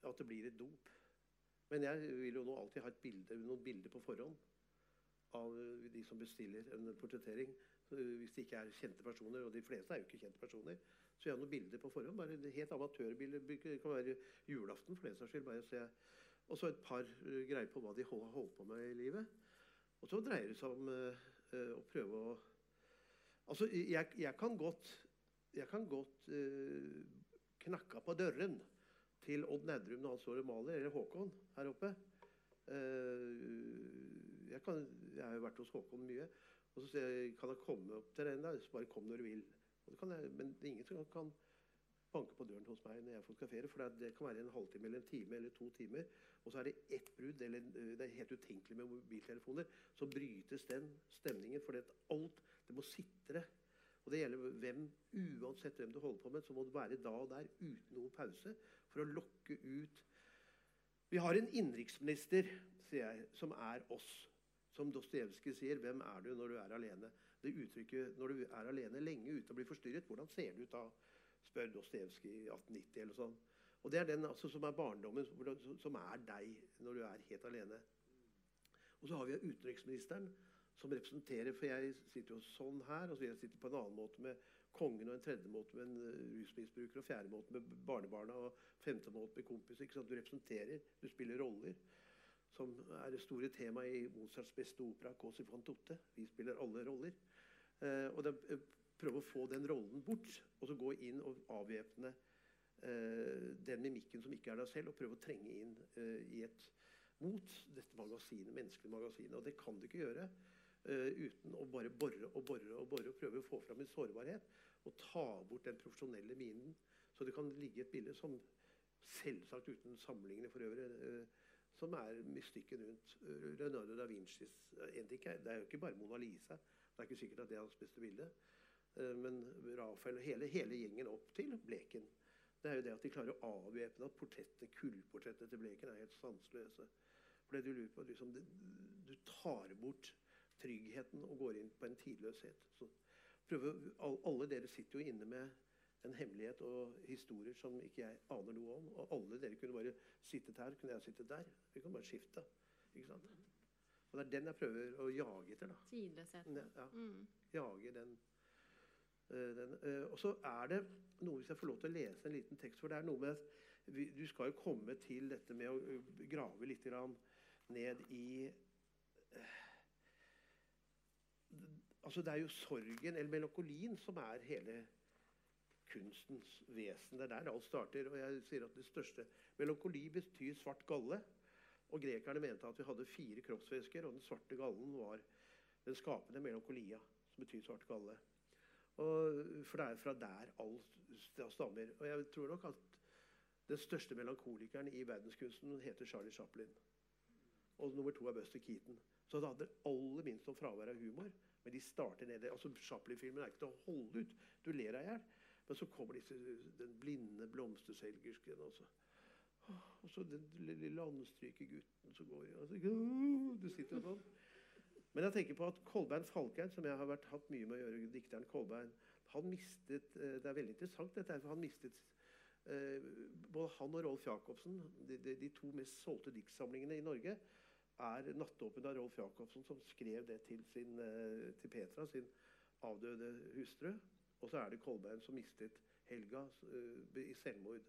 B: at det blir et dop. Men jeg vil jo nå alltid ha bilde, noen bilder på forhånd av eh, de som bestiller en portrettering. Hvis det ikke er kjente personer, og de fleste er jo ikke kjente personer, så jeg har noen bilder på forhånd. Bare helt amatørbilder. Det kan være julaften for den saks skyld. bare jeg og så et par uh, greier på hva de holdt på med i livet. Og så dreier det seg om å prøve å Altså, jeg, jeg kan godt Jeg kan godt uh, knakke på døren til Odd Nedrum, når han står og maler, eller Håkon her oppe. Uh, jeg, kan, jeg har jo vært hos Håkon mye. Og så sier jeg kan jeg komme opp til deg, så bare kom når du vil. Det jeg, men det er ingen som kan banke på døren hos meg når jeg fotograferer. For det, det kan være en halvtime eller en time eller to timer. Og så er det ett brudd, eller øh, det er helt utenkelig med mobiltelefoner. Så brytes den stemningen. For alt det må sitre. Og det gjelder hvem, uansett hvem du holder på med, så må du være da og der uten noen pause for å lokke ut Vi har en innenriksminister, sier jeg, som er oss. Som Dostojevskij sier, 'Hvem er du når du er alene?' Det uttrykket 'når du er alene lenge ute og blir forstyrret', hvordan ser du ut da? spør Dostojevskij i 1890 eller sånn. Og det er den altså, som er barndommen, som er deg når du er helt alene. Og så har vi utenriksministeren, som representerer For jeg sitter jo sånn her, og så jeg sitter på en annen måte med kongen, og en tredje måte med en eh, rusmisbruker, og fjerde måte med barnebarna, og femte måte med kompiser. Du representerer, du spiller roller. Som er det store temaet i Mozarts beste opera, 'Cosi fan tutte'. Vi spiller alle roller. Eh, og de prøver å få den rollen bort, og så gå inn og avvæpne eh, den mimikken som ikke er deg selv, og prøve å trenge inn eh, i et mot dette magasinet, menneskelige magasinet. Og det kan du ikke gjøre eh, uten å bare bore og bore og bore og prøve å få fram en sårbarhet. Og ta bort den profesjonelle minen. Så det kan ligge et bilde som selvsagt uten sammenligning for øvrig, eh, som er mystikken rundt eh, Leonardo da Vincis eh, en ting er- Det er jo ikke bare Mona Lisa. Det er ikke sikkert at det er hans beste bilde. Eh, men Rafael og hele, hele gjengen opp til Bleken det er jo det at de klarer å avvæpne at portrettene, kullportrettene til Bleken er helt sanseløse. For det du lurer på, liksom, Du tar bort tryggheten og går inn på en tidløshet. Så prøver, alle dere sitter jo inne med en hemmelighet og historier som ikke jeg aner noe om. Og alle dere kunne bare sittet her, kunne jeg sittet der. Vi kan bare skifte. Ikke sant? Og det er den jeg prøver å jage etter. da.
C: Tidløsheten.
B: Ja,
C: Mm.
B: jage den. eh, den. eh, Og så er det noe, hvis jeg får lov til å lese en liten tekst, for det er noe med vi- Du skal jo komme til dette med å eh, grave litt ned i Altså, det er jo sorgen, eller melankolien, som er hele kunstens vesen. Det er der alt starter. Og jeg sier at det største Melankoli betyr svart galle. Og grekerne mente at vi hadde fire kroppsvæsker, og den svarte gallen var den skapende melankolia, som betyr svart galle. Og, for det er fra der alt stammer. Og jeg tror nok at den største melankolikeren i verdenskunsten heter Charlie Chaplin. Og nummer to er Buster Keaton. Så det handler aller minst om fravær av humor. Men de starter nede. altså Chaplin-filmen er ikke til å holde ut. Du ler deg i hjel. Men så kommer disse, den blinde blomsterselgersken. Og så, og så den lille landstryke gutten som går altså, Du sitter sånn. Men jeg tenker på at Kolbein Falkheim, som jeg har vært, hatt mye med å gjøre, dikteren Kolbein, han mistet eh, Det er veldig interessant, dette, for han mistet eh, Både han og Rolf Jacobsen, de, de, de to mest solgte diktsamlingene i Norge, er 'Nattåpen' av Rolf Jacobsen, som skrev det til, sin, eh, til Petra, sin avdøde hustru. Og så er det Kolbein som mistet Helga eh, i selvmord.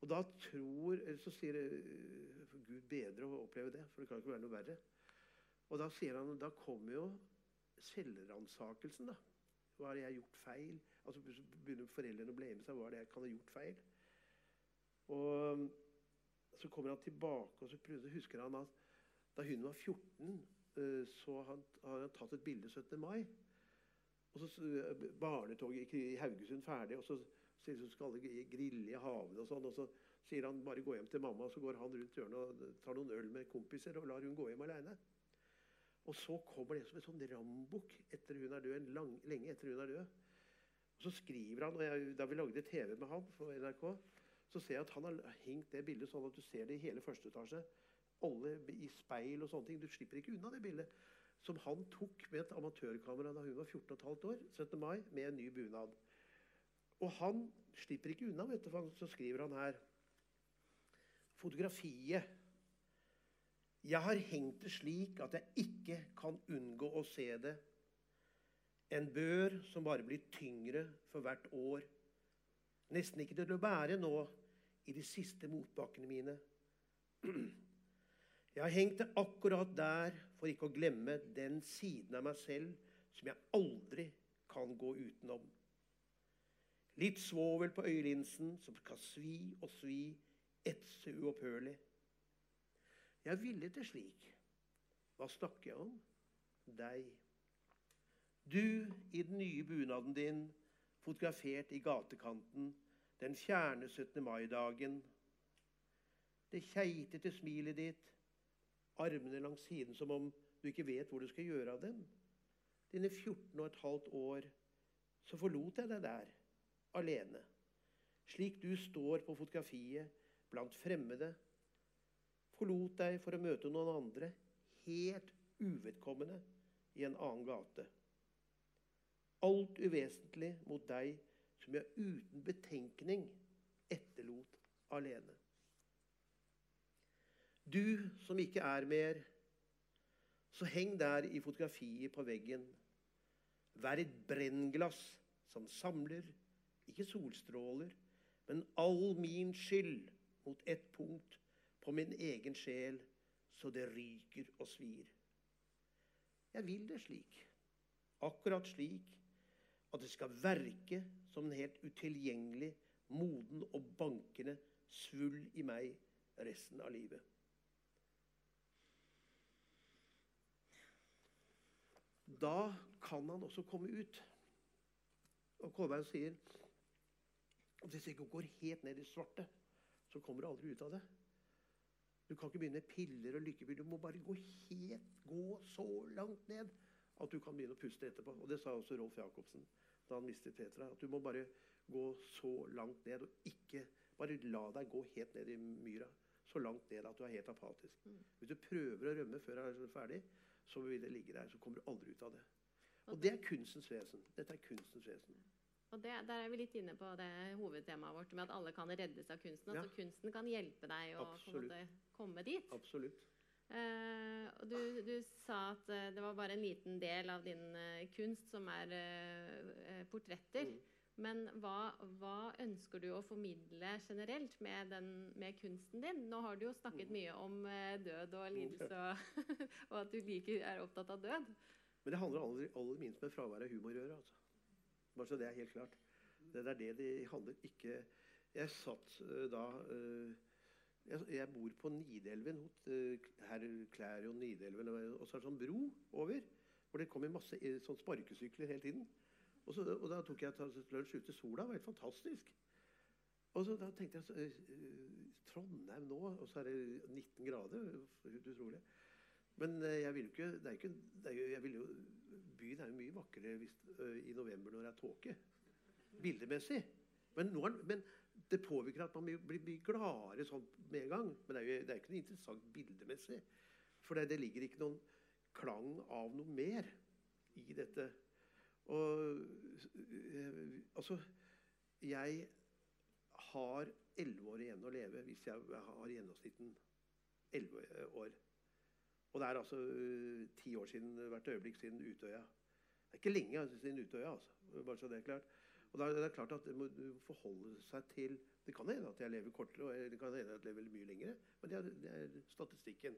B: Og da tror eller Så sier eh, Gud bedre å oppleve det, for det kan ikke være noe verre. Og da sier han, da kommer jo selvransakelsen, da. Hva har jeg gjort feil? Altså Begynner foreldrene å blame seg. Hva er det jeg kan ha gjort feil? Og så kommer han tilbake, og så husker han at da hun var 14, eh, så har han tatt et bilde 17. mai. Og så eh, Barnetoget i Haugesund ferdig, og så han skal alle grille i haven og sånn. Og så sier han bare gå hjem til mamma, og så går han rundt hjørnet og tar noen øl med kompiser og lar hun gå hjem aleine. Og så kommer det som en sånn rambukk etter hun er død, lang, lenge etter hun er død. Og så skriver han, og jeg, Da vi lagde TV med han for NRK, så ser jeg at han har hengt det bildet sånn at du ser det i hele første etasje. Alle i speil og sånne ting. Du slipper ikke unna det bildet. Som han tok med et amatørkamera da hun var 14,5 år, 17. mai, med en ny bunad. Og han slipper ikke unna, vet du, for så skriver han her Fotografiet jeg har hengt det slik at jeg ikke kan unngå å se det. En bør som bare blir tyngre for hvert år. Nesten ikke til å bære nå i de siste motbakkene mine. Jeg har hengt det akkurat der for ikke å glemme den siden av meg selv som jeg aldri kan gå utenom. Litt svovel på øyelinsen som skal svi og svi, etse uopphørlig. Jeg ville til slik. Hva snakker jeg om? Deg. Du i den nye bunaden din, fotografert i gatekanten den fjerne 17. mai-dagen. Det keitete smilet ditt, armene langs siden som om du ikke vet hvor du skal gjøre av dem. Dine 14 og et halvt år, så forlot jeg deg der, alene. Slik du står på fotografiet blant fremmede forlot deg for å møte noen andre, helt uvedkommende, i en annen gate. Alt uvesentlig mot deg som jeg uten betenkning etterlot alene. Du som ikke er mer, så heng der i fotografiet på veggen. Vær et brennglass som samler, ikke solstråler, men all min skyld mot ett punkt på min egen sjel så det ryker og svir. Jeg vil det slik, akkurat slik, at det skal verke som en helt utilgjengelig, moden og bankende svull i meg resten av livet. Da kan han også komme ut. Og Kolbein sier at hvis du ikke går helt ned i svarte, så kommer du aldri ut av det. Du kan ikke begynne med piller og lykkepiller. Du må bare gå helt, gå så langt ned at du kan begynne å puste etterpå. Og det sa også Rolf Jacobsen da han mistet Petra. At du må bare gå så langt ned og ikke Bare la deg gå helt ned i myra. Så langt ned at du er helt apatisk.
C: Mm.
B: Hvis du prøver å rømme før du er ferdig, så vil det ligge der. Så kommer du aldri ut av det. Og det er kunstens vesen. Dette er kunstens vesen.
C: Og det, Der er vi litt inne på det hovedtemaet vårt med at alle kan reddes av kunsten.
B: Ja.
C: Altså Kunsten kan hjelpe deg å måte komme dit.
B: Absolutt.
C: Eh, og du, du sa at eh, det var bare en liten del av din eh, kunst som er eh, eh, portretter.
B: Mm.
C: Men hva, hva ønsker du å formidle generelt med, den, med kunsten din? Nå har du jo snakket
B: Mm.
C: mye om eh, død og lidelse, og, og at du liker, er opptatt av død.
B: Men det handler aller, aller minst med fravær av humor å gjøre. Altså. Bare så det er helt klart. Det er det det handler ikke Jeg satt øh, da øh, jeg, bor på Nidelven, Her Klær Klærion Nidelven. Og så er det sånn bro over, hvor det kommer masse eh, sånn sparkesykler hele tiden. Og, så, og da tok jeg lunsj ute i sola. Det var helt fantastisk. Og så da tenkte jeg så, øh, Trondheim nå, og så er det 19 grader. Helt utrolig. Men øh, jeg vil ikke, det er ikke det er jo, jeg vil jo, Byen er jo mye vakrere hvis, i november når det er tåke. Bildemessig. Men, er, men det påvirker at man blir, mye gladere sånn med en gang. Men det er jo det er ikke noe interessant bildemessig. For det, det ligger ikke noen klang av noe mer i dette. Og øh, altså Jeg har elleve år igjen å leve hvis jeg har gjennomsnitten elleve år. Og det er altså øh, ti år siden hvert øyeblikk siden Utøya. Det er ikke lenge altså, siden Utøya, altså. Bare så det er klart. Og da er det klart at det må forholde seg til Det kan hende at jeg lever kortere, og det kan hende at jeg lever mye lengre, men det er, det er statistikken.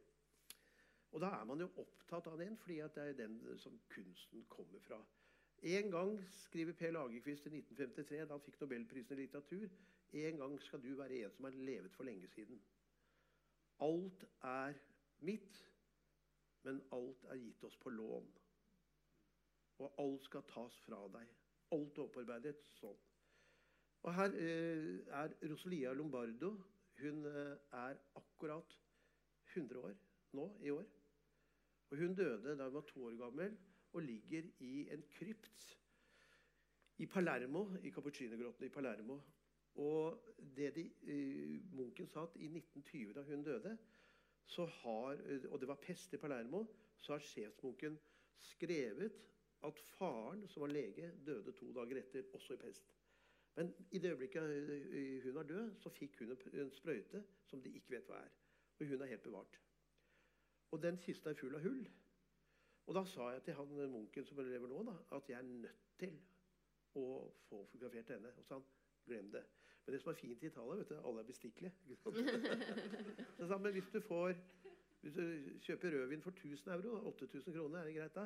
B: Og da er man jo opptatt av den, fordi det er den som kunsten kommer fra. En gang, skriver Per Lagerkvist i 1953, da han fikk Nobelprisen i litteratur, en gang skal du være en som har levet for lenge siden. Alt er mitt, men alt er gitt oss på lån. Og alt skal tas fra deg. Alt opparbeidet sånn. Og her eh, er Rosalia Lombardo. Hun eh, er akkurat 100 år nå i år. Og hun døde da hun var to år gammel og ligger i en krypt i Palermo, i Cappuccino-grotten i Palermo. Og det de, uh, munken sa at i 1920, da hun døde, så har, eh, og det var pest i Palermo, så har sjefsmunken skrevet at faren, som var lege, døde to dager etter, også i pest. Men i det øyeblikket eh, hun var død, så fikk hun en, sprøyte som de ikke vet hva er. Og hun er helt bevart. Og den kista er full av hull. Og da sa jeg til han munken som lever nå, da, at jeg er nødt til å få fotografert henne. Og så sa han glem det. Men det som er fint i Italia, vet du, alle er bestikkelige. ikke? Så sa han, men hvis du får hvis du kjøper rødvin for 1000 euro, 8000 kroner, er det greit da?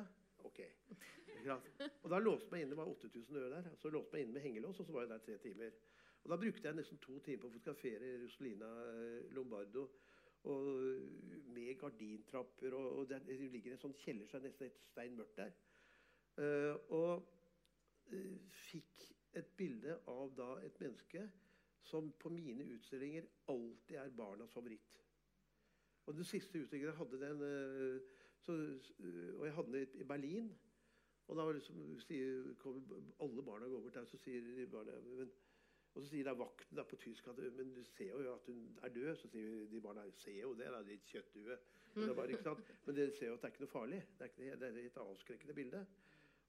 B: Ok. Og da låste meg inne, det var 8000 øre der. Så låste meg inne med hengelås, og så var jeg der tre timer. Og da brukte jeg nesten to timer på å fotografere Rosalina eh, Lombardo. Og med gardintrapper, og, og det, det ligger en sånn kjeller, som er nesten et stein mørkt der. Uh, og uh, fikk et bilde av da et menneske som på mine utstillinger alltid er barnas favoritt. Og den siste utstillingen jeg hadde den uh, så, Og jeg hadde den i Berlin. Og da liksom, sier, kommer alle barna går bort der, så sier de barna men, Og så sier da vakten da på tysk at men du ser jo at hun er død. Så sier de barna ser jo det, da, ditt kjøtthue. Men er men det ser jo at det er ikke noe farlig. Det er, ikke, det er et avskrekkende bilde.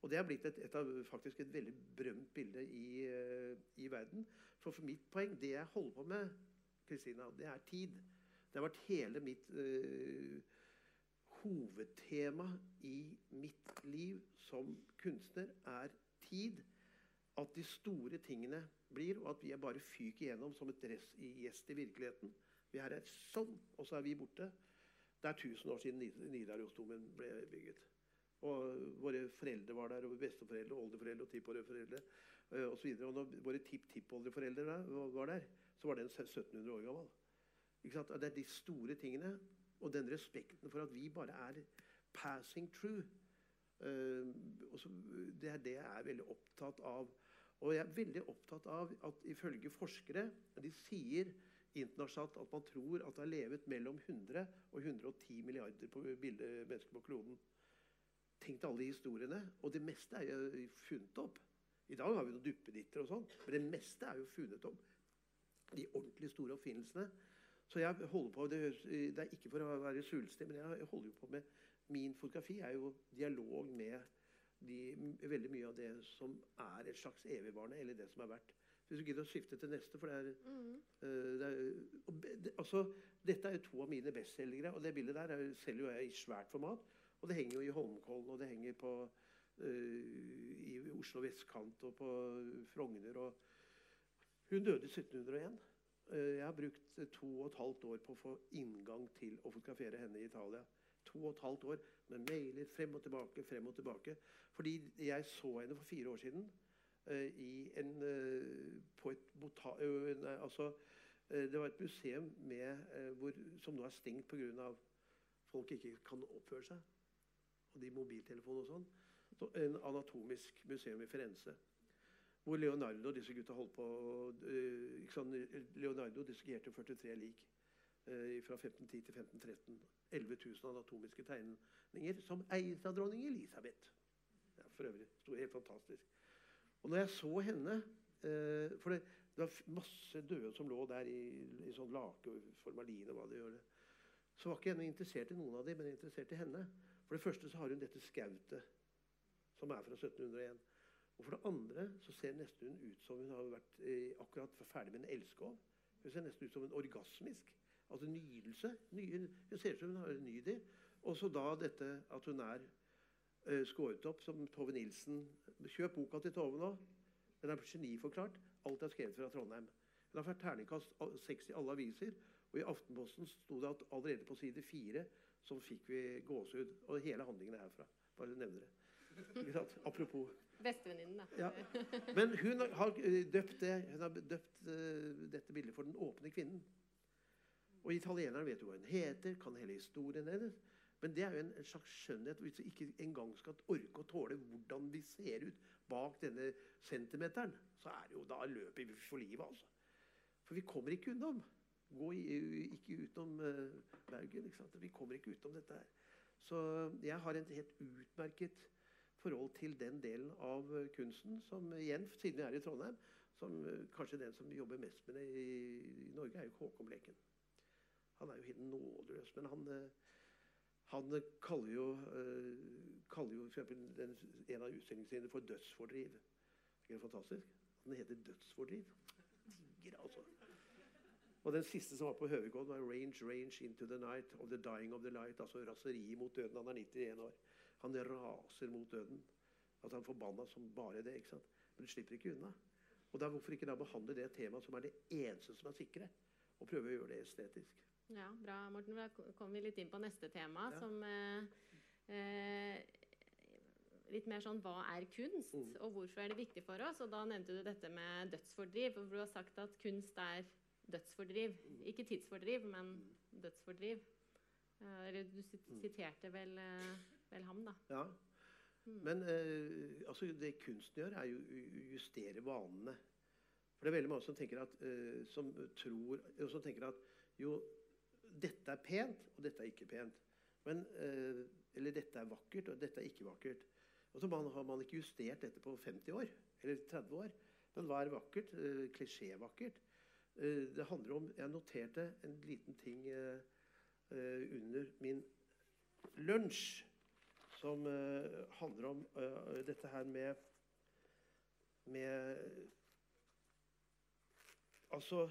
B: Og det har blitt et, et av, faktisk et veldig berømt bilde i, i verden. For, for mitt poeng, det jeg holder på med, Kristina, det er tid. Det har vært hele mitt øh, hovedtema i mitt liv som kunstner er tid. At de store tingene blir, og at vi er bare fyker igjennom som et gjest i virkeligheten. Vi er her er sånn, og så er vi borte. Det er 1000 år siden Nid- Nidarosdomen ble bygget. Og våre foreldre var der, og besteforeldre, oldeforeldre og tippoldeforeldre eh, osv. Og når våre tipptippoldeforeldre var der, så var den 1700 år gammel. Det er de store tingene, og den respekten for at vi bare er passing through. Eh, og det er det jeg er veldig opptatt av. Og jeg er veldig opptatt av at ifølge forskere De sier internasjonalt at man tror at det har levet mellom 100 og 110 milliarder på bildet, mennesker på kloden. Tenk deg alle de historiene. Og det meste er jo funnet opp. I dag har vi noen duppeditter og sånn, men det meste er jo funnet opp. De ordentlig store oppfinnelsene. Så jeg holder på, det, det er ikke for å være svulstig, men jeg holder jo på med Min fotografi er jo dialog med de, veldig mye av det som er et slags evigvarende, eller det som er verdt. Hvis du gidder å skifte til neste, for det er,
C: Mm.
B: uh, det er og det, altså, Dette er jo to av mine bestselgere, og det bildet der er, selger jo jeg i svært format. Og det henger jo i Holmenkollen, og det henger på uh, i Oslo vestkant og på Frogner. og Hun døde i 1701. Eh, jeg har brukt to og et halvt år på å få inngang til å fotografere henne i Italia. To og et halvt år med mailer frem og tilbake, frem og tilbake. Fordi jeg så henne for fire år siden eh, en, eh, på et bota... nei, altså, eh, det var et museum med, hvor, som nå er stengt pga. folk ikke kan oppføre seg. Og de mobiltelefonene og sånn. Så En anatomisk museum i Firenze. Hvor Leonardo og disse gutta holdt på sant? Leonardo dissekerte 43 lik fra 1510 til 1513. 11 000 anatomiske tegninger som eies av dronning Elisabeth. For øvrig. Sto helt fantastisk. Og når jeg så henne eh, For det, det var masse døde som lå der i, i sånn lake og formalin og hva det gjør. det. Så var ikke jeg noe interessert i noen av dem, men interessert i henne. For det første så har hun dette skautet, som er fra 1701. Og for det andre så ser nesten hun ut som hun har vært eh, akkurat ferdig med en elskov. Hun ser nesten ut som en orgasmisk. Altså nydelse. Ny, hun ser ut som hun har en nydig. Og så da dette at hun er skåret opp som Tove Nilsen. Kjøp boka til Tove nå. Den er geniforklart. Alt er skrevet fra Trondheim. Hun har fått terningkast seks i alle aviser. Og i Aftenposten sto det at allerede på side fire så fikk vi gåsehud. Og hele handlingen er herfra. Bare nevner det. Apropos.
C: Bestevenninnen, da.
B: Ja. Men hun har eh, døpt, det, hun har døpt eh, dette bildet for den åpne kvinnen. Og italienerne vet jo hva hun heter, kan hele historien hennes. Men det er jo en, slags skjønnhet hvis vi ikke engang skal orke å tåle hvordan vi ser ut bak denne centimeteren. Så er det jo, da løper vi for livet, altså. For vi kommer ikke unnom. Gå i, ikke utenom uh, Bergen. ikke sant? Vi kommer ikke utenom dette her. Så jeg har et helt utmerket forhold til den delen av kunsten som igjen, siden jeg er i Trondheim, som eh, kanskje den som jobber mest med det i, i Norge, er jo Håkon Bleken. Han er jo helt nådeløs, men han, eh, han kaller jo, eh, kaller jo den, en av utstillingene sine for 'dødsfordriv'. Er det fantastisk? Den heter 'Dødsfordriv'. Digger, altså. Og den siste som var på Høvikollen, var 'Range, range into the night of the dying of the light'. Altså raseri mot døden. Han er 91 år. Han raser mot døden. Altså han er forbanna som bare det. ikke sant? Men du slipper ikke unna. Og da, Hvorfor ikke da behandle det temaet som er det eneste som er sikre, og prøve å gjøre det estetisk?
C: Ja, bra, Morten. Da kommer vi litt inn på neste tema,
B: Ja.
C: som eh, eh, Litt mer sånn hva er kunst,
B: Mm.
C: og hvorfor er det viktig for oss? Og da nevnte du dette med dødsfordriv. Og du har sagt at kunst er dødsfordriv.
B: Mm.
C: Ikke tidsfordriv, men dødsfordriv. Eh, Eller du
B: Mm.
C: siterte vel, eh, vel ham, da.
B: Ja.
C: Mm.
B: Men eh, altså, det kunsten gjør, er jo å justere vanene. For det er veldig mange som tenker at, eh, som tror, som tenker at jo, dette er pent, og dette er ikke pent. Men, eh, eller dette er vakkert, og dette er ikke vakkert. Og så man, har man ikke justert dette på 50 år, eller 30 år. Men hva er vakkert? Eh, Klisjévakkert. Eh, det handler om Jeg noterte en liten ting under min lunsj som handler om dette her med med Altså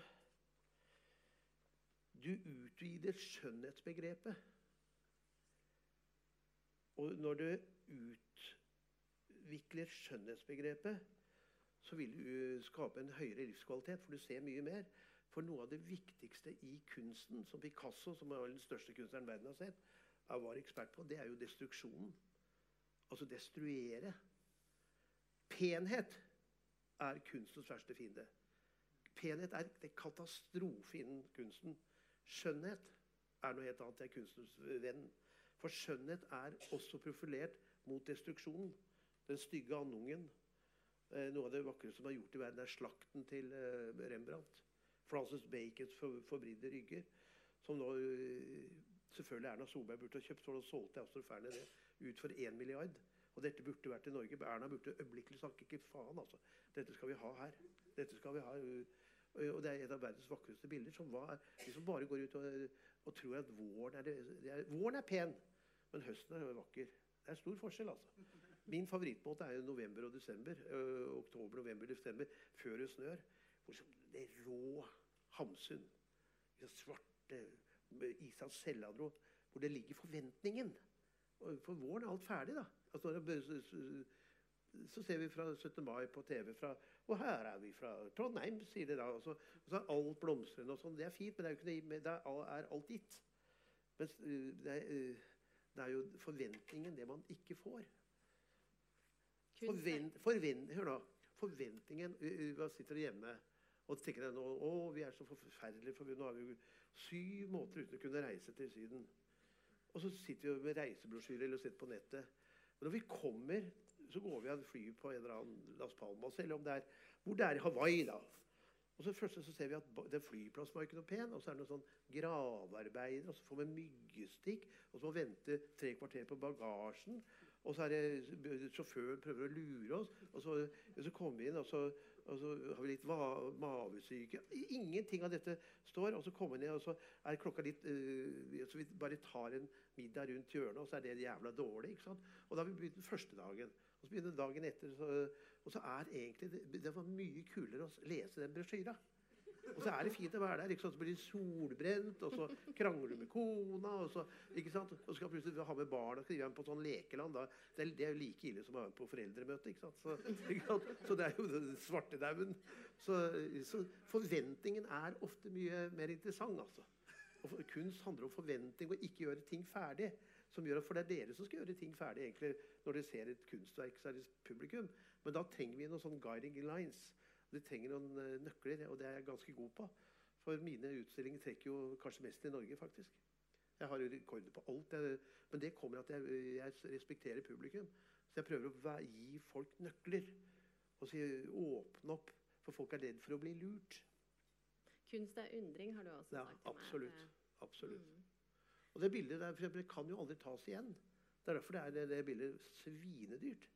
B: Du utvider skjønnhetsbegrepet. Og når du utvikler skjønnhetsbegrepet, så vil du eh, skape en høyere livskvalitet, for du ser mye mer. For noe av det viktigste i kunsten, som Picasso, som er den største kunstneren verden har sett, var ekspert på, det er jo destruksjonen. Altså destruere. Penhet er kunstens verste fiende. Penhet er det katastrofe innen kunsten. Skjønnhet er noe helt annet. Jeg er kunstens venn. For skjønnhet er også profilert mot destruksjonen. Den stygge andungen. Eh, noe av det vakreste som er gjort i verden, er slakten til eh, Rembrandt. Francis Bacons for, rygger. Som nå eh, selvfølgelig Erna Solberg burde ha kjøpt, så solgte Austroferne det ut for 1 milliard. Og dette burde vært i Norge. Erna burde øyeblikkelig snakke ikke faen, altså. Dette skal vi ha her. Dette skal vi ha. Og det er et av verdens vakreste bilder. som var, De bare går ut og, og tror at våren er, det, er, våren er pen, men høsten er vakker. Det er stor forskjell, altså. Min favorittmåte er jo november og desember. Øh, oktober, november, desember, før det snør. Det rå Hamsun, svarte Islands Selladro, hvor det ligger forventningen. For våren er alt ferdig, da. Altså, så ser vi fra 17. mai på TV fra Og her er vi fra Trondheim, sier de da. Og så, og så er alt blomstrende og sånn. Det er fint, men det er, jo ikke det, er alt gitt. Mens det er, det er jo forventningen det man ikke får. Forvent, forvent, hør nå. Forventningen Hva sitter hjemme og tenker deg nå å, vi er så forferdelige, for nå har vi jo syv måter uten å kunne reise til Syden. Og så sitter vi med reisebrosjyrer eller sitter på nettet. Men når vi kommer, så går vi av flyet på en eller annen Las Palmas, eller om det er hvor det er i Hawaii. da. Og så først så ser vi at den flyplassen var ikke noe pen. Og så er det noen sånn gravearbeider, og så får vi myggstikk. Og så må vi vente tre kvarter på bagasjen. Og så er det sjåføren prøver å lure oss. Og så, så kommer vi inn, og så, og så har vi litt mavesyke. Ingenting av dette står. Og så kommer vi ned, og så er klokka litt øh, Så vi bare tar en middag rundt hjørnet, og så er det jævla dårlig. ikke sant? Og da har vi begynt den første dagen. Og så begynner dagen etter. Så, og så er egentlig det, det var mye kulere å lese den brosjyra. Og så er det fint å være der. ikke sant? Så blir du solbrent, og så krangler du med kona. Og så, ikke sant? Og så skal plutselig ha med barna skrive dem på sånn lekeland. Da. Det, er, det er like ille som å være på foreldremøte. ikke sant? Så, ikke sant? så det er jo svartedauden. Så, så forventningen er ofte mye mer interessant, altså. Og kunst handler om forventning og ikke gjøre ting ferdig. Som gjør, for det er dere som skal gjøre ting ferdig egentlig, når dere ser et kunstverk. så er det publikum. Men da trenger vi noen sånne guiding lines. Vi trenger noen uh, nøkler, og det er jeg ganske god på. For mine utstillinger trekker jo kanskje mest i Norge, faktisk. Jeg har jo rekorder på alt. Jeg, men det kommer at jeg, jeg, respekterer publikum. Så jeg prøver å gi folk nøkler. Og si, åpne opp. For folk er redd for å bli lurt.
C: Kunst er undring, har du også
B: ja,
C: sagt.
B: Absolutt. Meg. absolutt. Mm. Og det bildet der det kan jo aldri tas igjen. Det er derfor det er det, det bildet svinedyrt.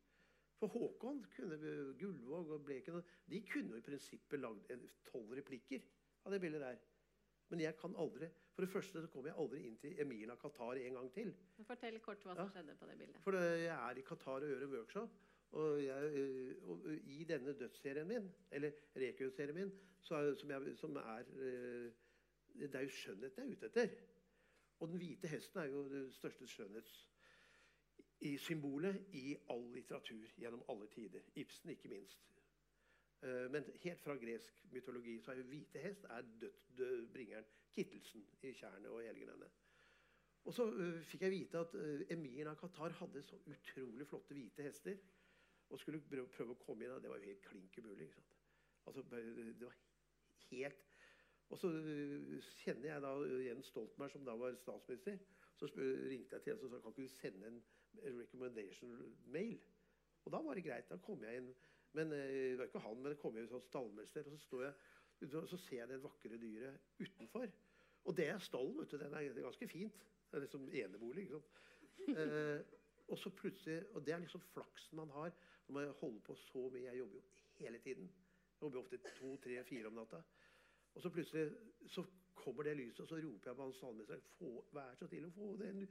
B: For Håkon, kunne Gullvåg og Bleken de kunne jo i prinsippet lagd tolv replikker av det bildet der. Men jeg kan aldri For det første så kommer jeg aldri inn til Emiren av Qatar en gang til.
C: Fortell kort hva som ja. skjedde på det bildet.
B: For jeg er i Qatar og gjør en workshop. Og, jeg, og i denne dødsserien min, eller Rekun-serien min, så, som, jeg, som, er eh, Det er jo skjønnhet jeg er ute etter. Og den hvite hesten er jo det største skjønnhetssymbolet i all litteratur gjennom alle tider. Ibsen ikke minst. Eh, men helt fra gresk mytologi så er jo hvite hest er død, død bringeren Kittelsen i tjernet og helgenene. Og så uh, fikk jeg vite at uh, emiren av Qatar hadde så utrolig flotte hvite hester. Og skulle prøve, å komme inn. Det var jo helt klink umulig. Altså, det var helt og så øh, kjenner jeg da Jens Stoltenberg, som da var statsminister. Så ringte jeg til Jens og sa kan ikke du sende en recommendation-mail. Og da var det greit. Da kom jeg inn. Men øh, det var ikke han, men det kom jeg inn som stallmester. Og så, står jeg, så ser jeg det vakre dyret utenfor. Og det er stallen. vet du, Den er ganske fint. Det er liksom enebolig. sant? eh, og så plutselig, og det er liksom flaksen man har når man holder på så mye. Jeg jobber jo hele tiden. Jeg jobber ofte to, tre, fire om natta. Og så plutselig så kommer det lyset, og så roper jeg på han salmester Vær så snill å få den,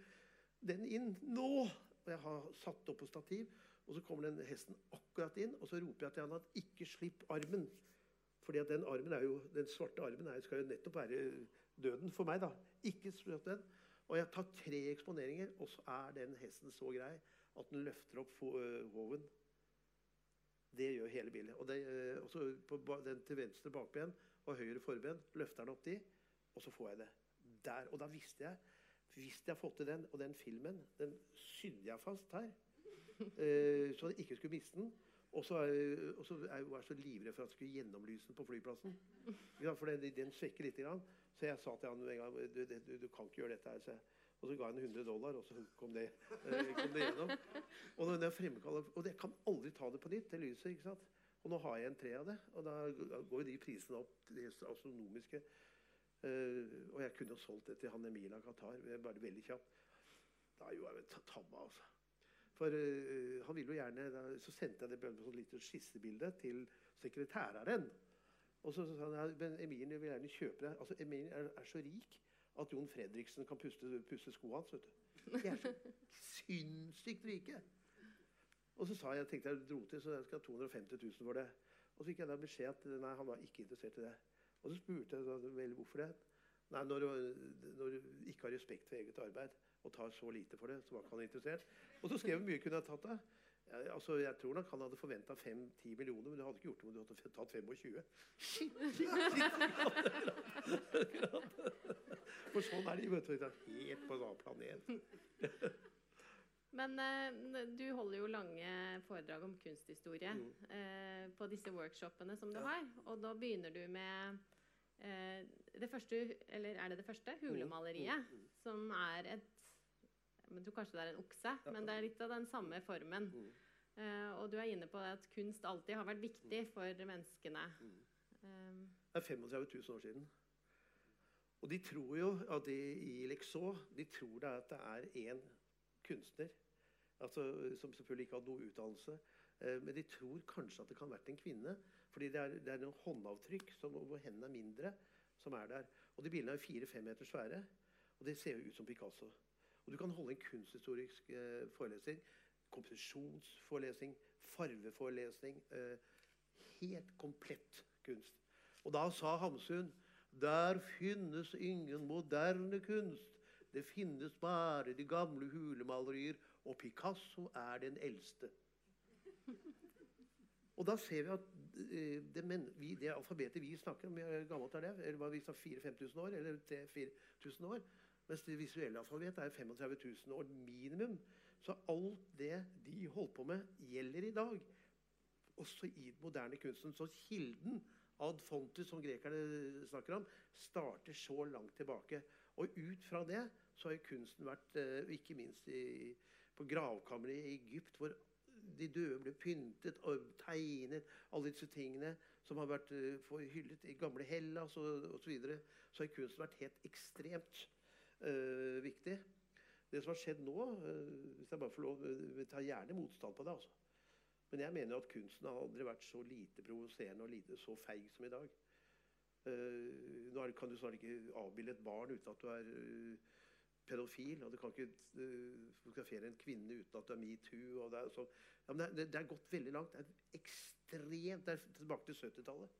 B: den, inn nå! Og jeg har satt opp på stativ, og så kommer den hesten akkurat inn. Og så roper jeg til han at ikke slipp armen. Fordi at den armen jo, den svarte armen er, skal jo nettopp være døden for meg. da. Ikke slipp den. Og jeg tar tre eksponeringer, og så er den hesten så grei at den løfter opp hoven. Det gjør hele bildet. Og, og så på den til venstre bakben og høyre forben. Løfter den opp de, og så får jeg det. Der, Og da visste jeg Hvis jeg fått til den, og den filmen, den sydde jeg fast her. Uh, så jeg ikke skulle miste den. Og så, er jeg så livredd for at jeg skulle gjennomlyse den på flyplassen. For den, den svekker litt. Grann. Så jeg sa til han en gang du, du, du kan ikke gjøre dette. her, så og så ga jeg henne 100 dollar, og så kom det, eh, kom det gjennom. Og, jeg og jeg kan aldri ta det på nytt, det lyset. ikke sant? Og nå har jeg en tre av det, og da går de prisene opp til astronomiske. Eh, og jeg kunne jo solgt det til han Emil av Qatar. bare veldig kjapt. Da gjorde jeg vel tabba, altså. For eh, han ville jo gjerne Så sendte jeg det på et sånt lite skissebilde til sekretæreren. Og så sa han men Emil vil gjerne kjøpe det. Altså, Emil er, er så rik at Jon Fredriksen kan puste, puste skoene hans. vet du. De er så sinnssykt rike. Og så sa jeg, tenkte jeg dro til, så jeg skal ha 250 000 for det. Og så fikk jeg da beskjed at nei, han var ikke interessert i det. Og så spurte jeg vel hvorfor det. Nei, når, når du ikke har respekt for eget arbeid og tar så lite for det, så var ikke han interessert. Og så skrev han mye kunne jeg tatt av. Ja, altså, jeg tror nok han hadde forventa 5-10 millioner, men du hadde ikke gjort det om du hadde tatt 25. Shit, shit, shit. For sånn er de, vet du. Helt på en annen planet.
C: Men eh, du holder jo lange foredrag om kunsthistorie
B: Mm.
C: eh, på disse workshopene som du
B: Ja.
C: har. Og da begynner du med eh, det første, eller er det det første? Hulemaleriet.
B: Mm, mm,
C: Som er et Jeg tror kanskje det er en okse,
B: Ja.
C: men det er litt av den samme formen.
B: Mm.
C: Eh, og du er inne på at kunst alltid har vært viktig for menneskene.
B: Mm.
C: Eh,
B: Det er 35 000 år siden. Og de tror jo at de i Lexaux de tror det at det er én kunstner. Altså, som selvfølgelig ikke hadde noe utdannelse. Eh, men de tror kanskje at det kan ha vært en kvinne. Fordi det er, det er noen håndavtrykk som, hvor hendene er mindre, som er der. Og de bildene er fire-fem meter svære. Og det ser jo ut som Picasso. Og du kan holde en kunsthistorisk eh, forelesning. Komposisjonsforelesning, farveforelesning. Eh, helt komplett kunst. Og da sa Hamsun der finnes ingen moderne kunst. Det finnes bare de gamle hulemalerier, og Picasso er den eldste. Og da ser vi at eh, det, men, vi, det alfabetet vi snakker om, gammelt er det? Eller hva vi sa 4000-5000 år? Eller 4000 år? Mens det visuelle alfabetet er 35 000 år minimum. Så alt det de holdt på med, gjelder i dag. Også i den moderne kunsten. Så kilden ad fontus, som grekerne snakker om, starter så langt tilbake. Og ut fra det så har kunsten vært, eh, ikke minst i, på gravkammeret i Egypt, hvor de døde ble pyntet og tegnet, alle disse tingene som har vært eh, hyllet i gamle Hellas osv., så, videre, så har kunsten vært helt ekstremt eh, viktig. Det som har skjedd nå eh, hvis jeg bare får lov, Vi tar gjerne motstand på det. altså. Men jeg mener at kunsten har aldri vært så lite provoserende og lite så feig som i dag. Uh, nå kan du snart ikke avbilde et barn uten at du er eh, pedofil. Og du kan ikke eh, fotografere en kvinne uten at du er metoo. det er sånn. Ja, det, er- det er gått veldig langt. Det er ekstremt Det er tilbake til 70-tallet.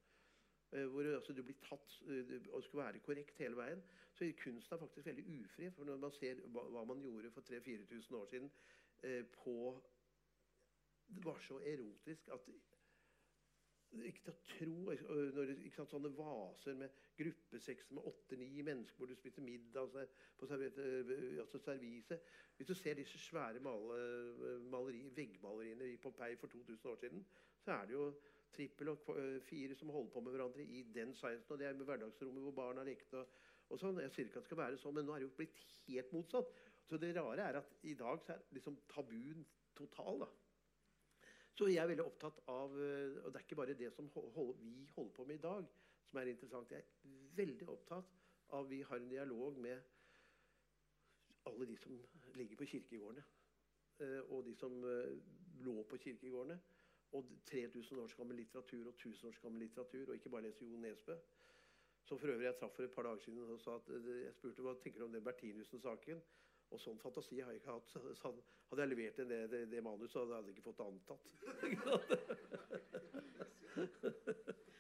B: eh, hvor altså, du blir tatt eh, og skal være korrekt hele veien. Så kunsten er faktisk veldig ufri. For når man ser hva, man gjorde for 3000-4000 år siden på Det var så erotisk at ikke til å tro når, ikke sant, Sånne vaser med gruppesex med åtte-ni mennesker hvor du spiser middag altså, på øh, altså servise. Hvis du ser disse svære maleri, veggmaleriene i Pompeii for 2000 år siden, så er det jo trippel og øh, fire som holder på med hverandre i den sciencen. Og det er med hverdagsrommet hvor barna lekte og, og sånn. Jeg sier ikke at det skal være sånn, men nå er det jo blitt helt motsatt. Så det rare er at i dag så er liksom tabuen total. da. Så jeg er veldig opptatt av eh, Og det er ikke bare det som vi holder på med i dag, som er interessant. Jeg er veldig opptatt av Vi har en dialog med alle de som ligger på kirkegårdene. eh, Og de som eh, lå på kirkegårdene. Og 3000 års gammel litteratur og 1000 års gammel litteratur. Og ikke bare lese Jo Nesbø. Som for øvrig jeg traff for et par dager siden og sa at eh, jeg spurte hva tenker du om den Bertinussen-saken. Og sånn fantasi har jeg ikke hatt. Så, så hadde jeg levert det, det, det manuset, hadde jeg ikke fått det antatt.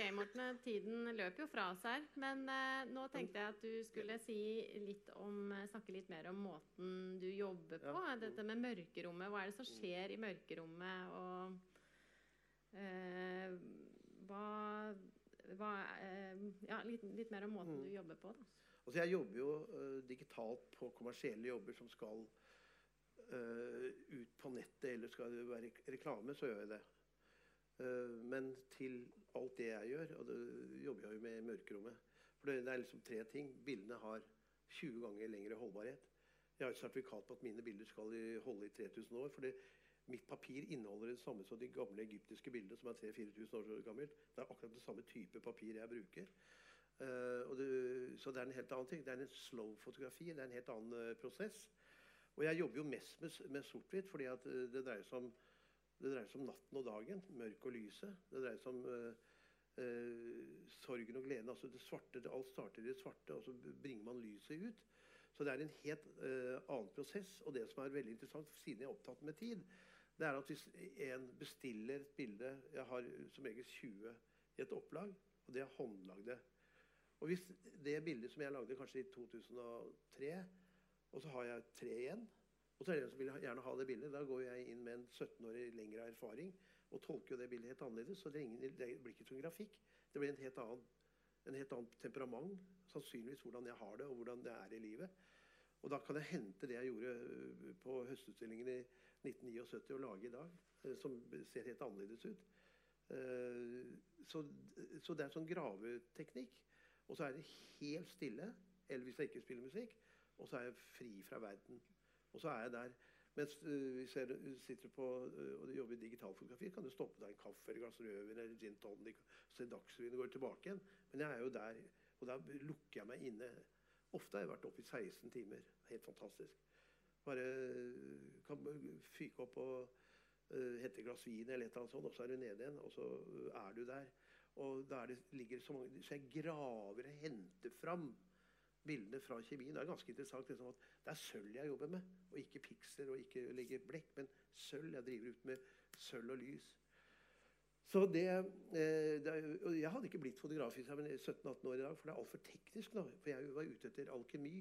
C: Ok, Morten, tiden løper jo fra oss her. Men eh, nå tenkte jeg at du skulle si litt om, eh, snakke litt mer om måten du jobber på.
B: Ja.
C: Dette med mørkerommet. Hva er det som skjer i mørkerommet? Og eh, hva, hva eh, Ja, litt, litt mer om måten
B: Mm.
C: du jobber på. da.
B: Altså jeg jobber jo uh, digitalt på kommersielle jobber som skal uh, ut på nettet, eller skal det være reklame, så gjør jeg det. Eh, men til alt det jeg gjør, og det jobber jeg jo med i mørkerommet For det, er liksom tre ting. Bildene har 20 ganger lengre holdbarhet. Jeg har et sertifikat på at mine bilder skal holde i 3000 år. for Mitt papir inneholder det samme som de gamle egyptiske bildene, som er 3000-4000 år gammelt. Det er akkurat det samme type papir jeg bruker. Uh, det, så det er en helt annen ting. Det er en slow fotografi. Det er en helt annen uh, prosess. Og jeg jobber jo mest med, med sort-hvitt fordi det dreier seg om det dreier seg om natten og dagen, mørket og lyset. Det dreier seg om uh, uh, sorgen og gleden. altså det svarte, Alt starter i det svarte, og så bringer man lyset ut. Så det er en helt uh, annen prosess. Og det som er veldig interessant, siden jeg er opptatt med tid, det er at hvis en bestiller et bilde Jeg har som regel 20 i et opplag, og det er håndlagde. Og hvis det bildet som jeg lagde kanskje i 2003, og så har jeg tre igjen og så er det en som vil gjerne ha det bildet. Da går jeg inn med en 17-årig lengre erfaring og tolker jo det bildet helt annerledes. Så det, ingen, det blir ikke som grafikk. Det blir en helt annen, en helt annen temperament. Sannsynligvis hvordan jeg har det, og hvordan det er i livet. Og da kan jeg hente det jeg gjorde øh, på høstutstillingen i 1979 og lage i dag, øh, som ser helt annerledes ut. Eh, Så, så det er sånn graveteknikk. Og så er det helt stille, eller hvis jeg ikke spiller musikk, og så er jeg fri fra verden. Og så er jeg der. Mens øh, hvis jeg sitter på øh, og jobber i digitalfotografi, kan du stoppe deg en kaffe eller glass rødvin eller gin tonic, se Dagsrevyen og gå tilbake igjen. Men jeg er jo der, og da lukker jeg meg inne. Ofte har jeg vært oppe i 16 timer. Helt fantastisk. Bare øh, kan fyke opp og øh, hente et glass vin eller et eller annet sånt, og så er du nede igjen, og så er du der. Og da er det, ligger så mange Så jeg graver og henter fram bildene fra kjemien. Det er ganske interessant liksom, at det er sølv jeg jobber med, og ikke pikser og ikke legger blekk, men sølv. Jeg driver ut med sølv og lys. Så det, eh, det og Jeg hadde ikke blitt fotograf i 17-18 år i dag, for det er altfor teknisk nå. For jeg var ute etter alkemi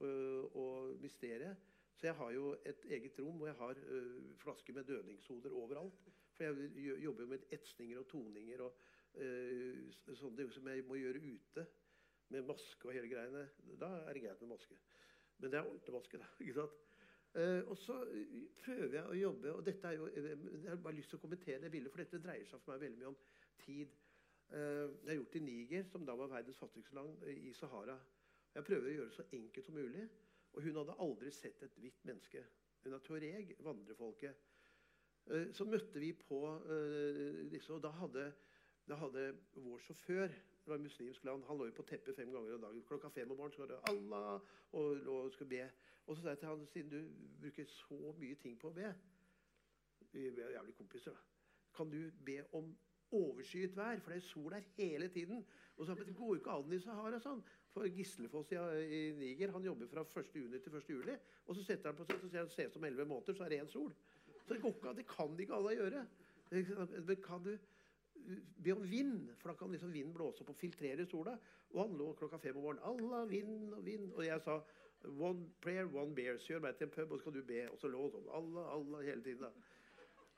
B: og, og mysteriet. Så jeg har jo et eget rom hvor jeg har ø, flasker med dødningshoder overalt. For jeg jobber jo med etsninger og toninger og ø, sånne som jeg må gjøre ute. Med maske og hele greiene. Da er det greit med maske. Men det er ordentlig maske, da. ikke sant? Uh, og så eh, prøver jeg å jobbe og dette er jo, eh, Jeg har bare lyst til å kommentere det bildet, for dette dreier seg for meg veldig mye om tid. Uh, det er gjort i Niger, som da var verdens fattigste land, i Sahara. Jeg prøver å gjøre det så enkelt som mulig. Og hun hadde aldri sett et hvitt menneske. Hun er tuareg, vandrefolket. Uh, Så møtte vi på disse, og da hadde, da hadde vår sjåfør det var et muslimsk land. Han lå jo på teppet fem ganger om dagen. Klokka fem om morgenen var det Allah og og skulle be. Og så sa jeg til han, siden du bruker så mye ting på å be Vi er jævlig kompiser, da. Kan du be om overskyet vær? For det er sol der hele tiden. Og så han, det går jo ikke an i Sahara, sånn. For Gislefoss i, i Niger han jobber fra 1. juni til 1. juli. Og så setter han på seg, så sier han ses om som 11 måneder, så er det én sol. Så det går ikke an. Det kan ikke alle gjøre. Men kan du be om vind, for da kan liksom vinden blåse opp og filtrere sola. Og han lå klokka fem om morgenen. Allah, vind og vind. Og jeg sa one prayer, one beer. Så gjør meg til en pub, og så skal du be. Og så lå han sånn. Allah, Allah hele tiden. da.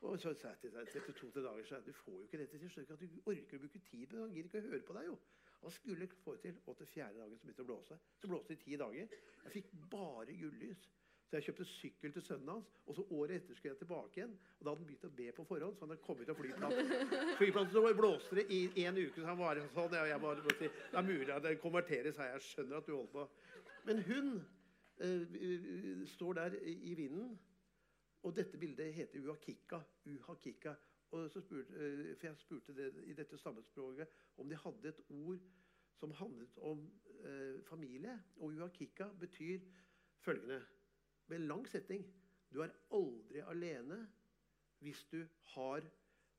B: Og så sa jeg til deg etter to-tre dager så sa jeg, du får jo ikke dette til. at Du orker å bruke tid på det. Han gidder ikke å høre på deg, jo. Han skulle få det til. Og til fjerde dagen så begynte det å blåse. Så blåste det i ti dager. Jeg fikk bare gullys. Så jeg kjøpte sykkel til sønnen hans, og så året etter skulle jeg tilbake igjen. Og da hadde han begynt å be på forhånd, så han hadde kommet til flyplassen. Flyplassen så blåste det i en uke, så han var sånn. Og jeg bare, måtte si, det er mulig at det konverteres her, jeg skjønner at du holder på. Men hun eh, står der i vinden, og dette bildet heter Uhakika. Uhakika. Og så spurte, eh, for jeg spurte det, i dette stammespråket om de hadde et ord som handlet om eh, familie. Og Uakika betyr følgende med en lang setning. Du er aldri alene hvis du har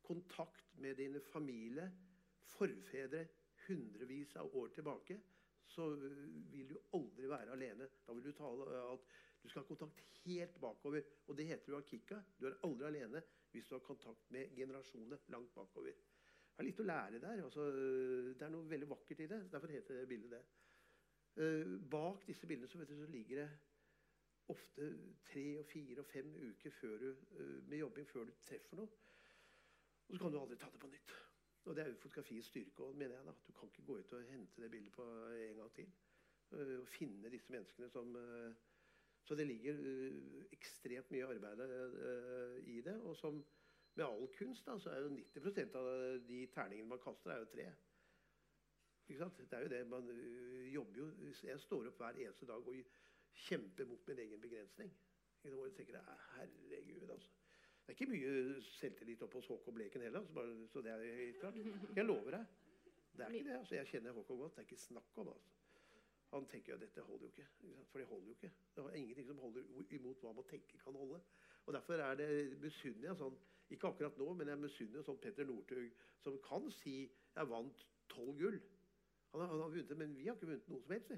B: kontakt med dine familie, forfedre, hundrevis av år tilbake. Så øh, vil du aldri være alene. Da vil du tale øh, at du skal ha kontakt helt bakover. Og det heter jo akika. Du er aldri alene hvis du har kontakt med generasjoner langt bakover. Jeg har litt å lære der. Altså, øh, det er noe veldig vakkert i det. Derfor heter det bildet det. Eh, bak disse bildene så, du, så ligger det ofte tre og fire og fem uker du, eh, med jobbing før du treffer noe. Og så kan du aldri ta det på nytt. Og det er jo fotografiets styrke òg, mener jeg. da. Du kan ikke gå ut og hente det bildet på en gang til. Eh, Og finne disse menneskene som eh, Så det ligger eh, ekstremt mye arbeid eh, i det. Og som med all kunst, da, så er jo 90% av de terningene man kaster, er jo tre. Ikke sant? Det er jo det man jobber jo Jeg står opp hver eneste dag og kjemper mot min egen begrensning. Og jeg tenker, Herregud, altså. Det er ikke mye selvtillit oppe hos Håkon Bleken heller, altså bare, så det er helt klart. Jeg lover deg. Det er ikke det. altså Jeg kjenner Håkon godt. Det er ikke snakk om. altså. Han tenker jo at dette holder jo ikke? For det holder jo ikke. Det er ingenting som holder imot hva man tenker kan holde. Og Derfor er det misunner jeg sånn Ikke akkurat nå, men jeg misunner sånn Petter Northug, som kan si 'jeg vant tolv gull'. Han har, han har vunnet, Men vi har ikke vunnet noe som helst. vi.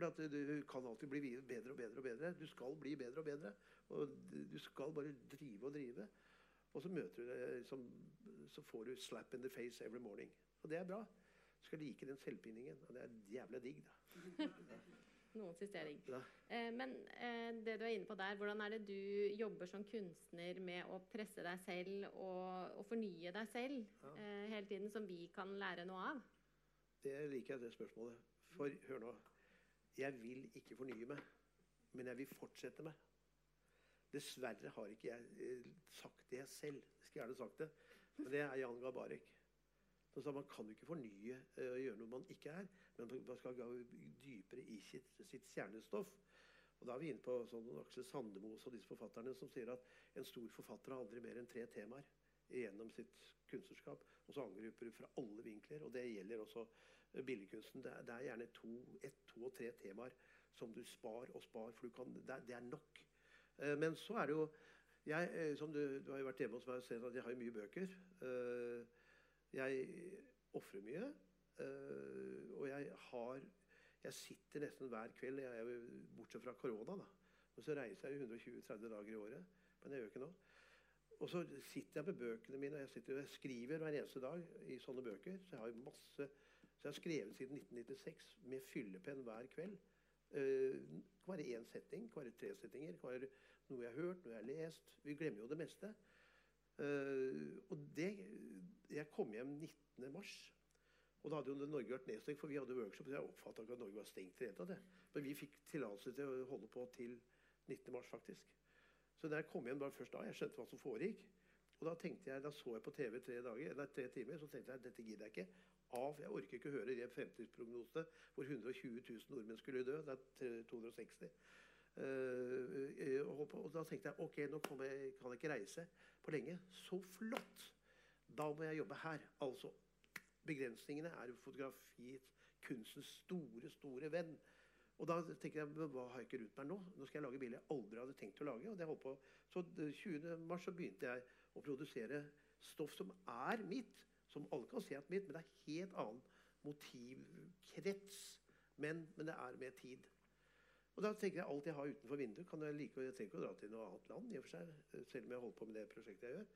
B: For at du kan alltid bli bedre og bedre og bedre. Du skal bli bedre og bedre. Og du skal bare drive og drive. Og så møter du det som, så får du 'slap in the face every morning'. Og det er bra. Du skal like den selvpinningen. Og det er jævla digg, da.
C: Noen er digg.
B: Ja.
C: Eh, men eh, det du er inne på der, hvordan er det du jobber som kunstner med å presse deg selv og, og fornye deg selv
B: Ja.
C: eh, hele tiden, som vi kan lære noe av?
B: Det liker jeg, det spørsmålet. For hør nå. Jeg vil ikke fornye meg, men jeg vil fortsette meg. Dessverre har ikke jeg eh, sagt det selv. Jeg skulle gjerne sagt det. Men det er Jan Gabarek. Han sa man kan jo ikke fornye eh, og gjøre noe man ikke er, men man skal gå dypere i sitt, sitt kjernestoff. Og Da er vi inne på sånn Aksel Sandemos og disse forfatterne som sier at en stor forfatter har aldri mer enn tre temaer gjennom sitt kunstnerskap. Og så angriper du fra alle vinkler. Og det gjelder også billedkunsten. Det er, det er gjerne to, ett, to og tre temaer som du spar og spar, for kan, det, er, det er nok. Eh, Men så er det jo jeg, eh, som du, du har jo vært hjemme hos meg og sett at jeg har mye bøker. Eh, Jeg ofrer mye. Og jeg har Jeg sitter nesten hver kveld, jeg bortsett fra korona, da. Men så reiser jeg 120-30 dager i året. Men det gjør jeg ikke nå. Og så sitter jeg med bøkene mine, og jeg sitter og skriver hver eneste dag i sånne bøker. Så jeg har masse Så jeg har skrevet siden 1996 med fyllepenn hver kveld. Uh, kan være én setning, det tre setninger, hver noe jeg har hørt, noe jeg har lest. Vi glemmer jo det meste. Uh, og det Jeg kom hjem 19. mars. Og da hadde jo Norge vært nedstengt, for vi hadde workshop. så Jeg oppfatta ikke at Norge var stengt. i det. Men vi fikk tillatelse til å holde på til 19. mars, faktisk. Så da jeg kom hjem, var først da jeg skjønte hva som foregikk. Og da jeg, da så jeg på TV tre, dager, nei, tre timer, så tenkte jeg dette gidder jeg ikke. Av, Jeg orker ikke høre de fremtidsprognosene hvor 120 000 nordmenn skulle dø. Det er 260. Uh, og, og da tenkte jeg ok, nå jeg, kan jeg ikke reise på lenge. Så flott! Da må jeg jobbe her. Altså, Begrensningene er jo fotografiets, kunstens store, store venn. Og da tenker jeg, men hva har jeg ikke rundt meg nå? Nå skal jeg lage bilder jeg aldri hadde tenkt å lage. og det holdt på. Så eh, 20. mars så begynte jeg å produsere stoff som er mitt. Som alle kan se er mitt, men det er helt annen motivkrets. Men, men det er med tid. Og da tenker jeg alt jeg har utenfor vinduet, kan jeg like, jeg trenger ikke å dra til noe annet land. i og for seg, selv om jeg holder på med det prosjektet jeg gjør.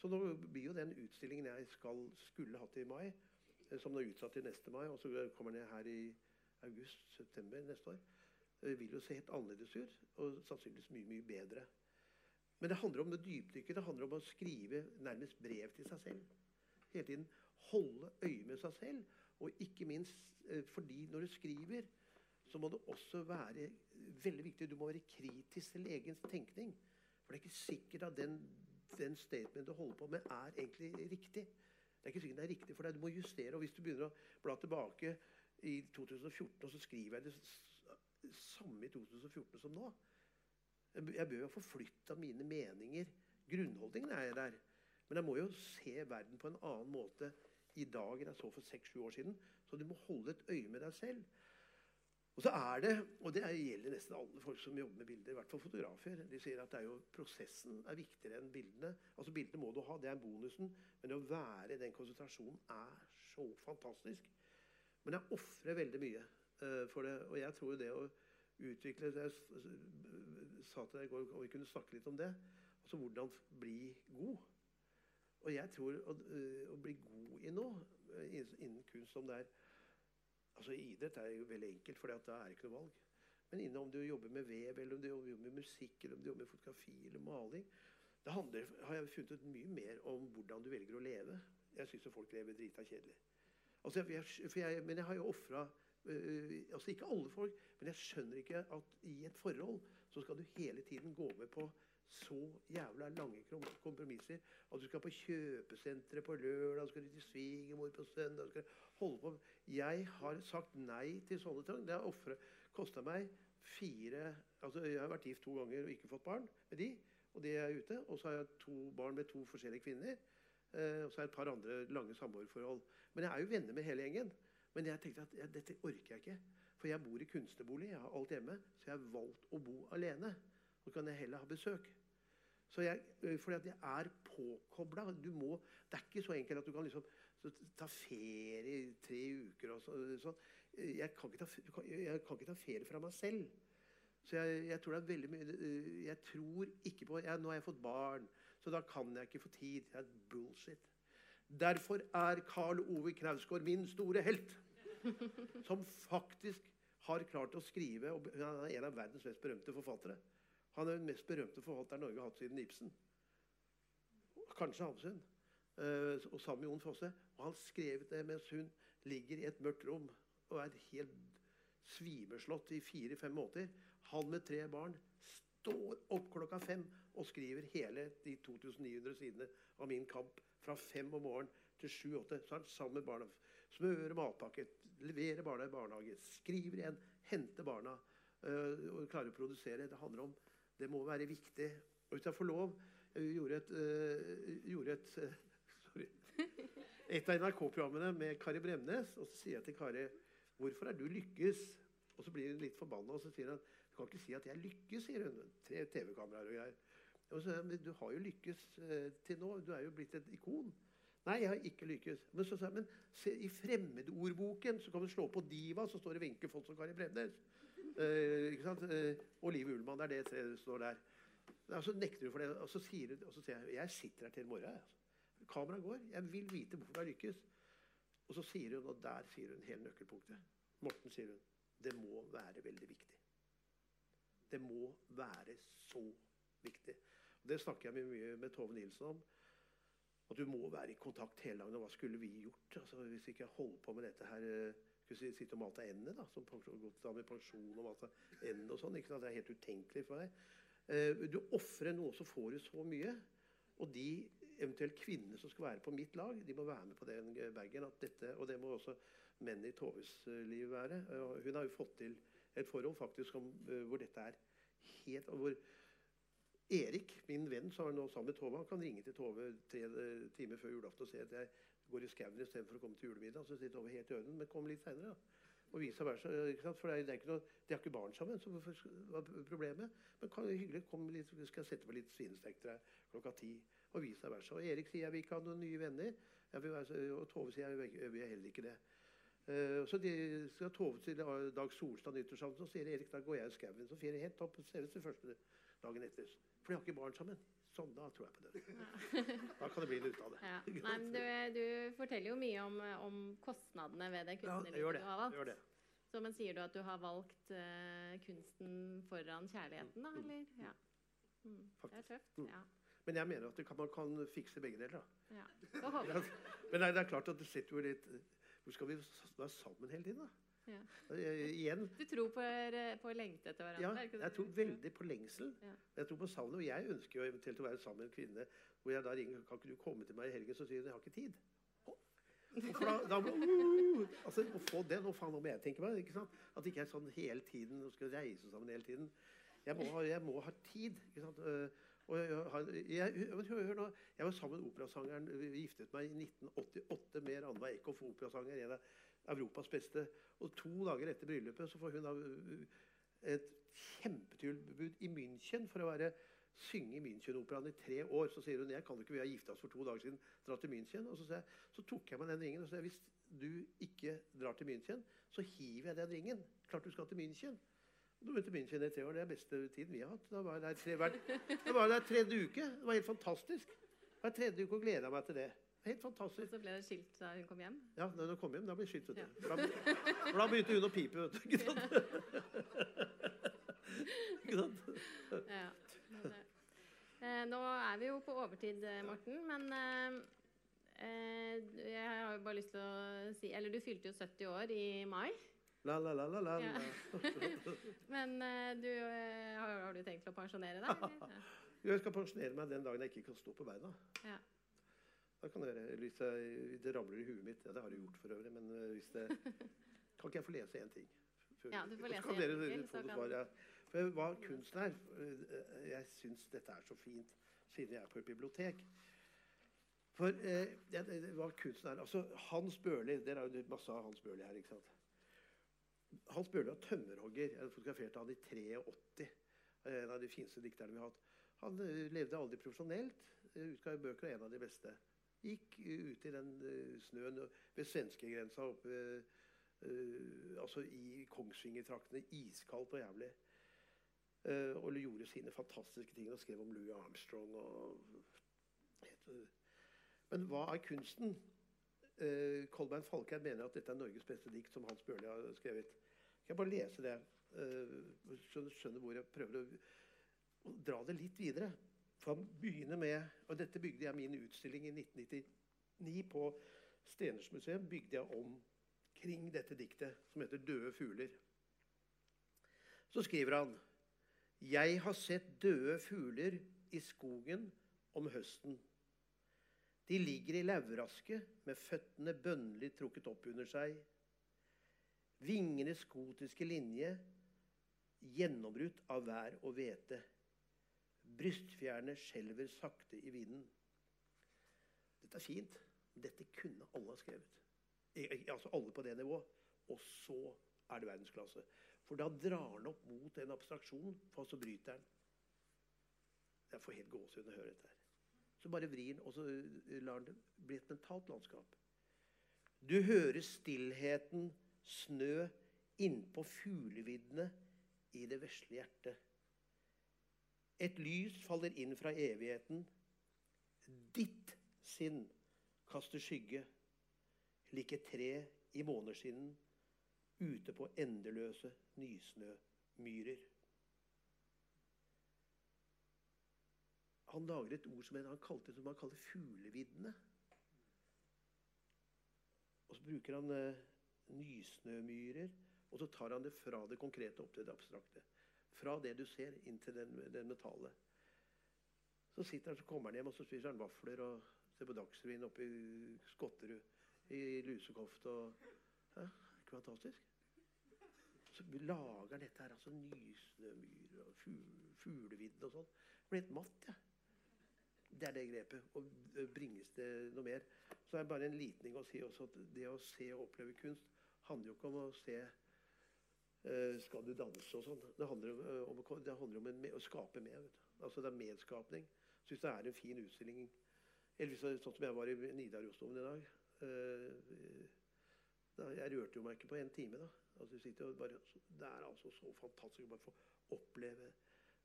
B: Så nå blir jo den utstillingen jeg skal, skulle hatt i mai, eh, som nå er utsatt til neste mai, og så kommer den her i august-september neste år, eh, vil jo se helt annerledes ut, og sannsynligvis mye, mye bedre. Men det handler om det dypdykket. Det handler om å skrive nærmest brev til seg selv. Hele tiden holde øye med seg selv, og ikke minst eh, fordi når du skriver, så må det også være veldig viktig, du må være kritisk til egen tenkning. For det er ikke sikkert at den, den statement du holder på med, er egentlig riktig. Det er ikke sikkert det er riktig for deg. Du må justere. Og hvis du begynner å bla tilbake i 2014, og så skriver jeg det samme i 2014 som nå jeg bør jo ha forflytta mine meninger. Grunnholdningen er der. Men jeg må jo se verden på en annen måte i dag enn jeg så for seks-sju år siden. Så du må holde et øye med deg selv. Og så er det, og det er- gjelder nesten alle folk som jobber med bilder, i hvert fall fotografer, de sier at det er jo prosessen er viktigere enn bildene. Altså Bildene må du ha, det er bonusen, men å være i den konsentrasjonen er så fantastisk. Men jeg ofrer veldig mye uh, for det, og jeg tror jo det å utvikle Jeg sa til deg i går om vi kunne snakke litt om det. Altså hvordan bli god. Og jeg tror å, øh, å bli god i noe øh, innen kunst som det er altså Idrett er jo veldig enkelt, for da er det ikke noe valg. Men innen om du jobber med vev, eller om du jobber med musikk, eller om du jobber med fotografi eller maling Det handler, har jeg funnet ut mye mer om hvordan du velger å leve. Jeg syns folk lever drita kjedelig. Altså, jeg, for jeg, men jeg har jo ofra altså Ikke alle folk, men jeg skjønner ikke at i et forhold så skal du hele tiden gå med på så jævla lange kompromisser. At du skal på kjøpesenteret på lørdag, skal du til svigermor på søndag skal holde på. Jeg har sagt nei til sånne ting. Det har kosta meg fire altså Jeg har vært gift to ganger og ikke fått barn med de. Og det er ute. Og så har jeg to barn med to forskjellige kvinner. Eh, og så er det et par andre lange samboerforhold. Men jeg er jo venner med hele gjengen. Men jeg tenkte at ja, dette orker jeg ikke. For jeg bor i kunstnerbolig, jeg har alt hjemme. Så jeg har valgt å bo alene. Så kan jeg heller ha besøk. Så jeg, fordi at jeg er påkobla. Det er ikke så enkelt at du kan liksom ta ferie i tre uker og så, sånn. Jeg kan, ta, jeg kan, ikke ta, ferie fra meg selv. Så jeg, jeg tror det er veldig mye Jeg tror ikke på Nå har jeg fått barn, så da kan jeg ikke få tid. Det er bullshit. Derfor er Karl Ove Knausgård min store helt. Som faktisk har klart å skrive og Han er en av verdens mest berømte forfattere. Han er den mest berømte forfatteren Norge har hatt siden Ibsen. Kanskje Hamsun. Uh, og sammen med Jon Fosse. Og han skrev det mens hun ligger i et mørkt rom og er helt svimeslått i fire-fem måneder. Han med tre barn står opp klokka fem og skriver hele de 2900 sidene av Min kamp fra fem om morgenen til sju-åtte. Så er han sammen med barna. Smører matpakke, leverer barna i barnehage, skriver igjen, henter barna. Uh, og klarer å produsere. Det handler om Det må være viktig. Og hvis jeg får lov Jeg gjorde et, uh, gjorde et uh, Sorry. Et av NRK-programmene med Kari Bremnes. Og så sier jeg til Kari 'Hvorfor er du lykkes?' Og så blir hun litt forbanna, og så sier hun 'Du kan ikke si at jeg lykkes', sier hun. Tre TV-kameraer og greier. Og så, men du har jo lykkes uh, til nå. Du er jo blitt et ikon. Nei, jeg har ikke lykkes. Men så men se, i fremmedordboken så kan du slå på Diva, så står det Wenche Foss og Kari Bremnes. Eh? Eh, og Liv Ullmann. Det er det som står der. Og så nekter hun for det. Og så sier, hun og så sier jeg jeg sitter her til i morgen. Altså. Kameraet går. Jeg vil vite hvorfor det har lykkes. Og så sier hun, og der sier hun hele nøkkelpunktet. Morten sier hun, det må være veldig viktig. Det må være så viktig. Og det snakker jeg mye med Tove Nilsen om. At du må være i kontakt hele dagen. Og hva skulle vi gjort altså, hvis vi ikke holdt på med dette her? Skulle sitte og mate endene, da, som gått med pensjon og mate endene og sånn. ikke sant? Det er helt utenkelig for deg. Eh, du ofrer noe, så får du så mye. Og de eventuelt kvinner som skal være på mitt lag, de må være med på den bagen. Og det må også menn i Toves eh, liv være. Hun har jo fått til et forhold faktisk om, eh, hvor dette er helt hvor Erik, min venn som er nå sammen med Tove, han kan ringe til Tove tre timer før julaften og si at jeg går i skauen istedenfor å komme til julemiddag. Så sitter over helt i øynene, men kom litt seinere. Og vice versa. For det er, det er ikke noe, De har ikke barn sammen, så hva er problemet? Men kan, hyggelig, kom litt, skal jeg sette på litt svinestek til deg klokka ti og vice versa. Og Erik sier jeg vil ikke ha noen nye venner. og Tove sier jeg vil jeg heller ikke det. Uh, så de skal Tove til Dag Solstad nyttårsaften, så sier Erik da går jeg i skauen. Så får jeg helt opp senest til første dagen etter. For de har ikke barn sammen. Sånn, da tror jeg på det. Da kan det bli noe ut av det. Ja.
C: Nei, du, du, forteller jo mye om, om kostnadene ved det kunstnerlivet ja, du har valgt. Gjør det. Så, men sier du at du har valgt uh, kunsten foran kjærligheten, da? Eller? Ja. Mm. Det er tøft. Mm. ja.
B: Men jeg mener at kan, man kan fikse begge deler. da. Ja. Men nei, det er klart at det sitter jo litt Hvor skal vi være sammen hele tiden, da? Ja. Igjen.
C: Du tror på, på lengte etter hverandre?
B: Ja, jeg tror veldig på lengsel. Ja. Jeg tror på savnet. Og jeg ønsker jo eventuelt å være sammen med en kvinne hvor jeg da ringer Kan ikke du komme til meg i helgen? Så sier hun jeg har ikke tid. For da, da uh, altså, Å få det Nå faen om jeg tenker meg? ikke sant? At det ikke er sånn hele tiden å skal reise sammen hele tiden. Jeg må, jeg må ha tid. ikke sant? Og jeg, jeg, hør nå, jeg var sammen med operasangeren Vi giftet meg i 1988 med Ranveig Eckhoff, operasanger, en av Europas beste. Og To dager etter bryllupet så får hun da et kjempetilbud i München for å være, synge i München-operaen i tre år. Så sier hun jeg kan ikke, vi har gifta oss for to dager siden, dra til München. Og så, jeg, så tok jeg meg den ringen og sa hvis du ikke drar til München, så hiver jeg den ringen. Klart du skal til München. Da begynte München i tre år. Det er beste tiden vi har hatt. Da var jeg der, tre, hver, da var jeg der tredje uke. Det var helt fantastisk. Hver tredje uke og gleda meg til det. Helt fantastisk.
C: Og så ble det skilt da hun kom hjem?
B: Ja, da hun kom hjem, da ble det skilt. Ja. For, da, for da begynte hun å pipe. vet du. Ikke sant?
C: Ikke sant? ja, eh, nå er vi jo på overtid, eh, Morten. Men eh, eh, jeg har jo bare lyst til å si Eller du fylte jo 70 år i mai.
B: La, la, la, la, la. Ja.
C: Men du, har, har, du tenkt å pensjonere deg?
B: jo, jeg skal pensjonere meg den dagen jeg ikke kan stå på beina. Ja. Da kan det være, hvis jeg, det ramler i huet mitt. Ja, det har det gjort for øvrig. Men uh, hvis det Kan ikke jeg få lese én ting?
C: Før, ja, du får lese én ting til.
B: Svar, ja. For hva kunsten er Jeg syns dette er så fint, siden jeg er på et bibliotek. For eh, det, det, hva kunsten er Altså, Hans Børli Dere er jo masse av Hans Børli her. ikke sant? Hans Børli var tømmerhogger. Jeg fotograferte han i 83. En av de fineste dikterne vi har hatt. Han eh, levde aldri profesjonelt. eh, Utga bøker og en av de beste. Gikk ute ut i den eh, snøen ved svenskegrensa oppe eh, altså i Kongsvinger-traktene. Iskaldt og jævlig. Eh, og gjorde sine fantastiske ting og skrev om Louis Armstrong. og Men hva er kunsten? Uh, Kolbein Falkær mener at dette er Norges beste dikt som Hans Børli har skrevet. Skal jeg bare lese det? Uh, skjønner, hvor jeg prøver å dra det litt videre. For han begynner med Og dette bygde jeg min utstilling i 1999 på Stenersmuseum. bygde jeg om kring dette diktet som heter 'Døde fugler'. Så skriver han Jeg har sett døde fugler i skogen om høsten. De ligger i lauvraske med føttene bønnlig trukket opp under seg. Vingenes gotiske linje gjennombrutt av vær og hvete. Brystfjærene skjelver sakte i vinden. Dette er fint. Dette kunne alle ha skrevet. Altså alle på det nivået. Og så er det verdensklasse. For da drar han opp mot en abstraksjon, for så bryter han. Jeg får helt gåsehud når jeg hører dette. her. Så bare vrir han, og så eh, lar det bli et mentalt landskap. Du hører stillheten snø innpå fugleviddene i det vesle hjertet. Et lys faller inn fra evigheten. Ditt sinn kaster skygge, lik et tre i måneskinnen ute på endeløse nysnømyrer. Han lager et ord som han kalte som han kaller fugleviddene. Og så bruker han eh, nysnømyrer, og så tar han det fra det konkrete opp til det abstrakte. Fra det du ser, inn til den, den metallet. Så sitter han, så kommer han hjem og så spiser han vafler og ser på Dagsrevyen oppe i Skotterud i lusekofte. og ja, Ikke fantastisk? Så lager han dette her, altså Nysnømyr og fu- fuglevidde og sånn. Blir helt matt, jeg. Det er det grepet. Og bringes det noe mer, så er det bare en liten ting å si også at det å se og oppleve kunst handler jo ikke om å se Skal du danse og sånn. Det handler om, eh, om, det handler om en, å skape med. Altså det er medskapning. Så hvis det er en fin utstilling er sånn som jeg var i Nidarosdomen i dag eh, da, Jeg rørte jo meg ikke på en time. da. Altså, bare, det er altså så fantastisk å bare få oppleve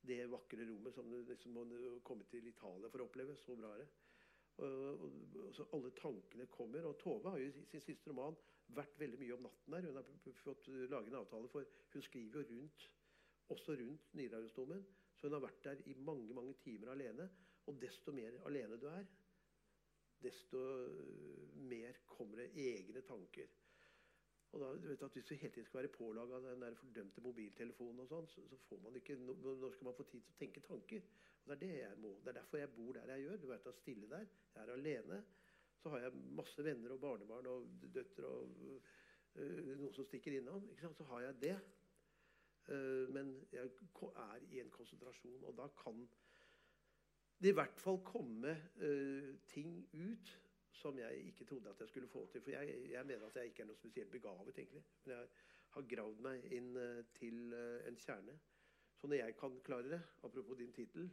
B: det vakre rommet som du liksom må komme til Italia for å oppleve. Så bra er det. Og, og, og alle tankene kommer. Og Tove har jo i sin siste roman vært veldig mye om natten der. Hun har fått lage en avtale, for hun skriver jo rundt, også rundt Nidarosdomen. Så hun har vært der i mange mange timer alene. Og desto mer alene du er, desto øh, mer kommer det egne tanker. Og da, du vet at Hvis du hele tiden skal være pålaga den der fordømte mobiltelefonen, og sånn, så, får man ikke, når skal man få tid til å tenke tanker? Og Det er det jeg må. Det er derfor jeg bor der jeg gjør. Du vet, jeg stille der. Jeg er alene. Så har jeg masse venner og barnebarn og døtre og uh, noen som stikker innom. Så har jeg det. Uh, men jeg er i en konsentrasjon, og da kan det i hvert fall komme uh, ting ut som jeg ikke trodde at jeg skulle få til. For jeg, jeg mener at jeg ikke er noe spesielt begavet, egentlig. Men jeg har gravd meg inn til en kjerne. Så når jeg kan klare det, apropos din tittel,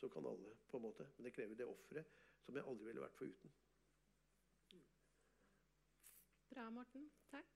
B: så kan alle, på en måte. Men det krever det offeret som jeg aldri ville vært foruten.
C: Bra, Morten. Takk.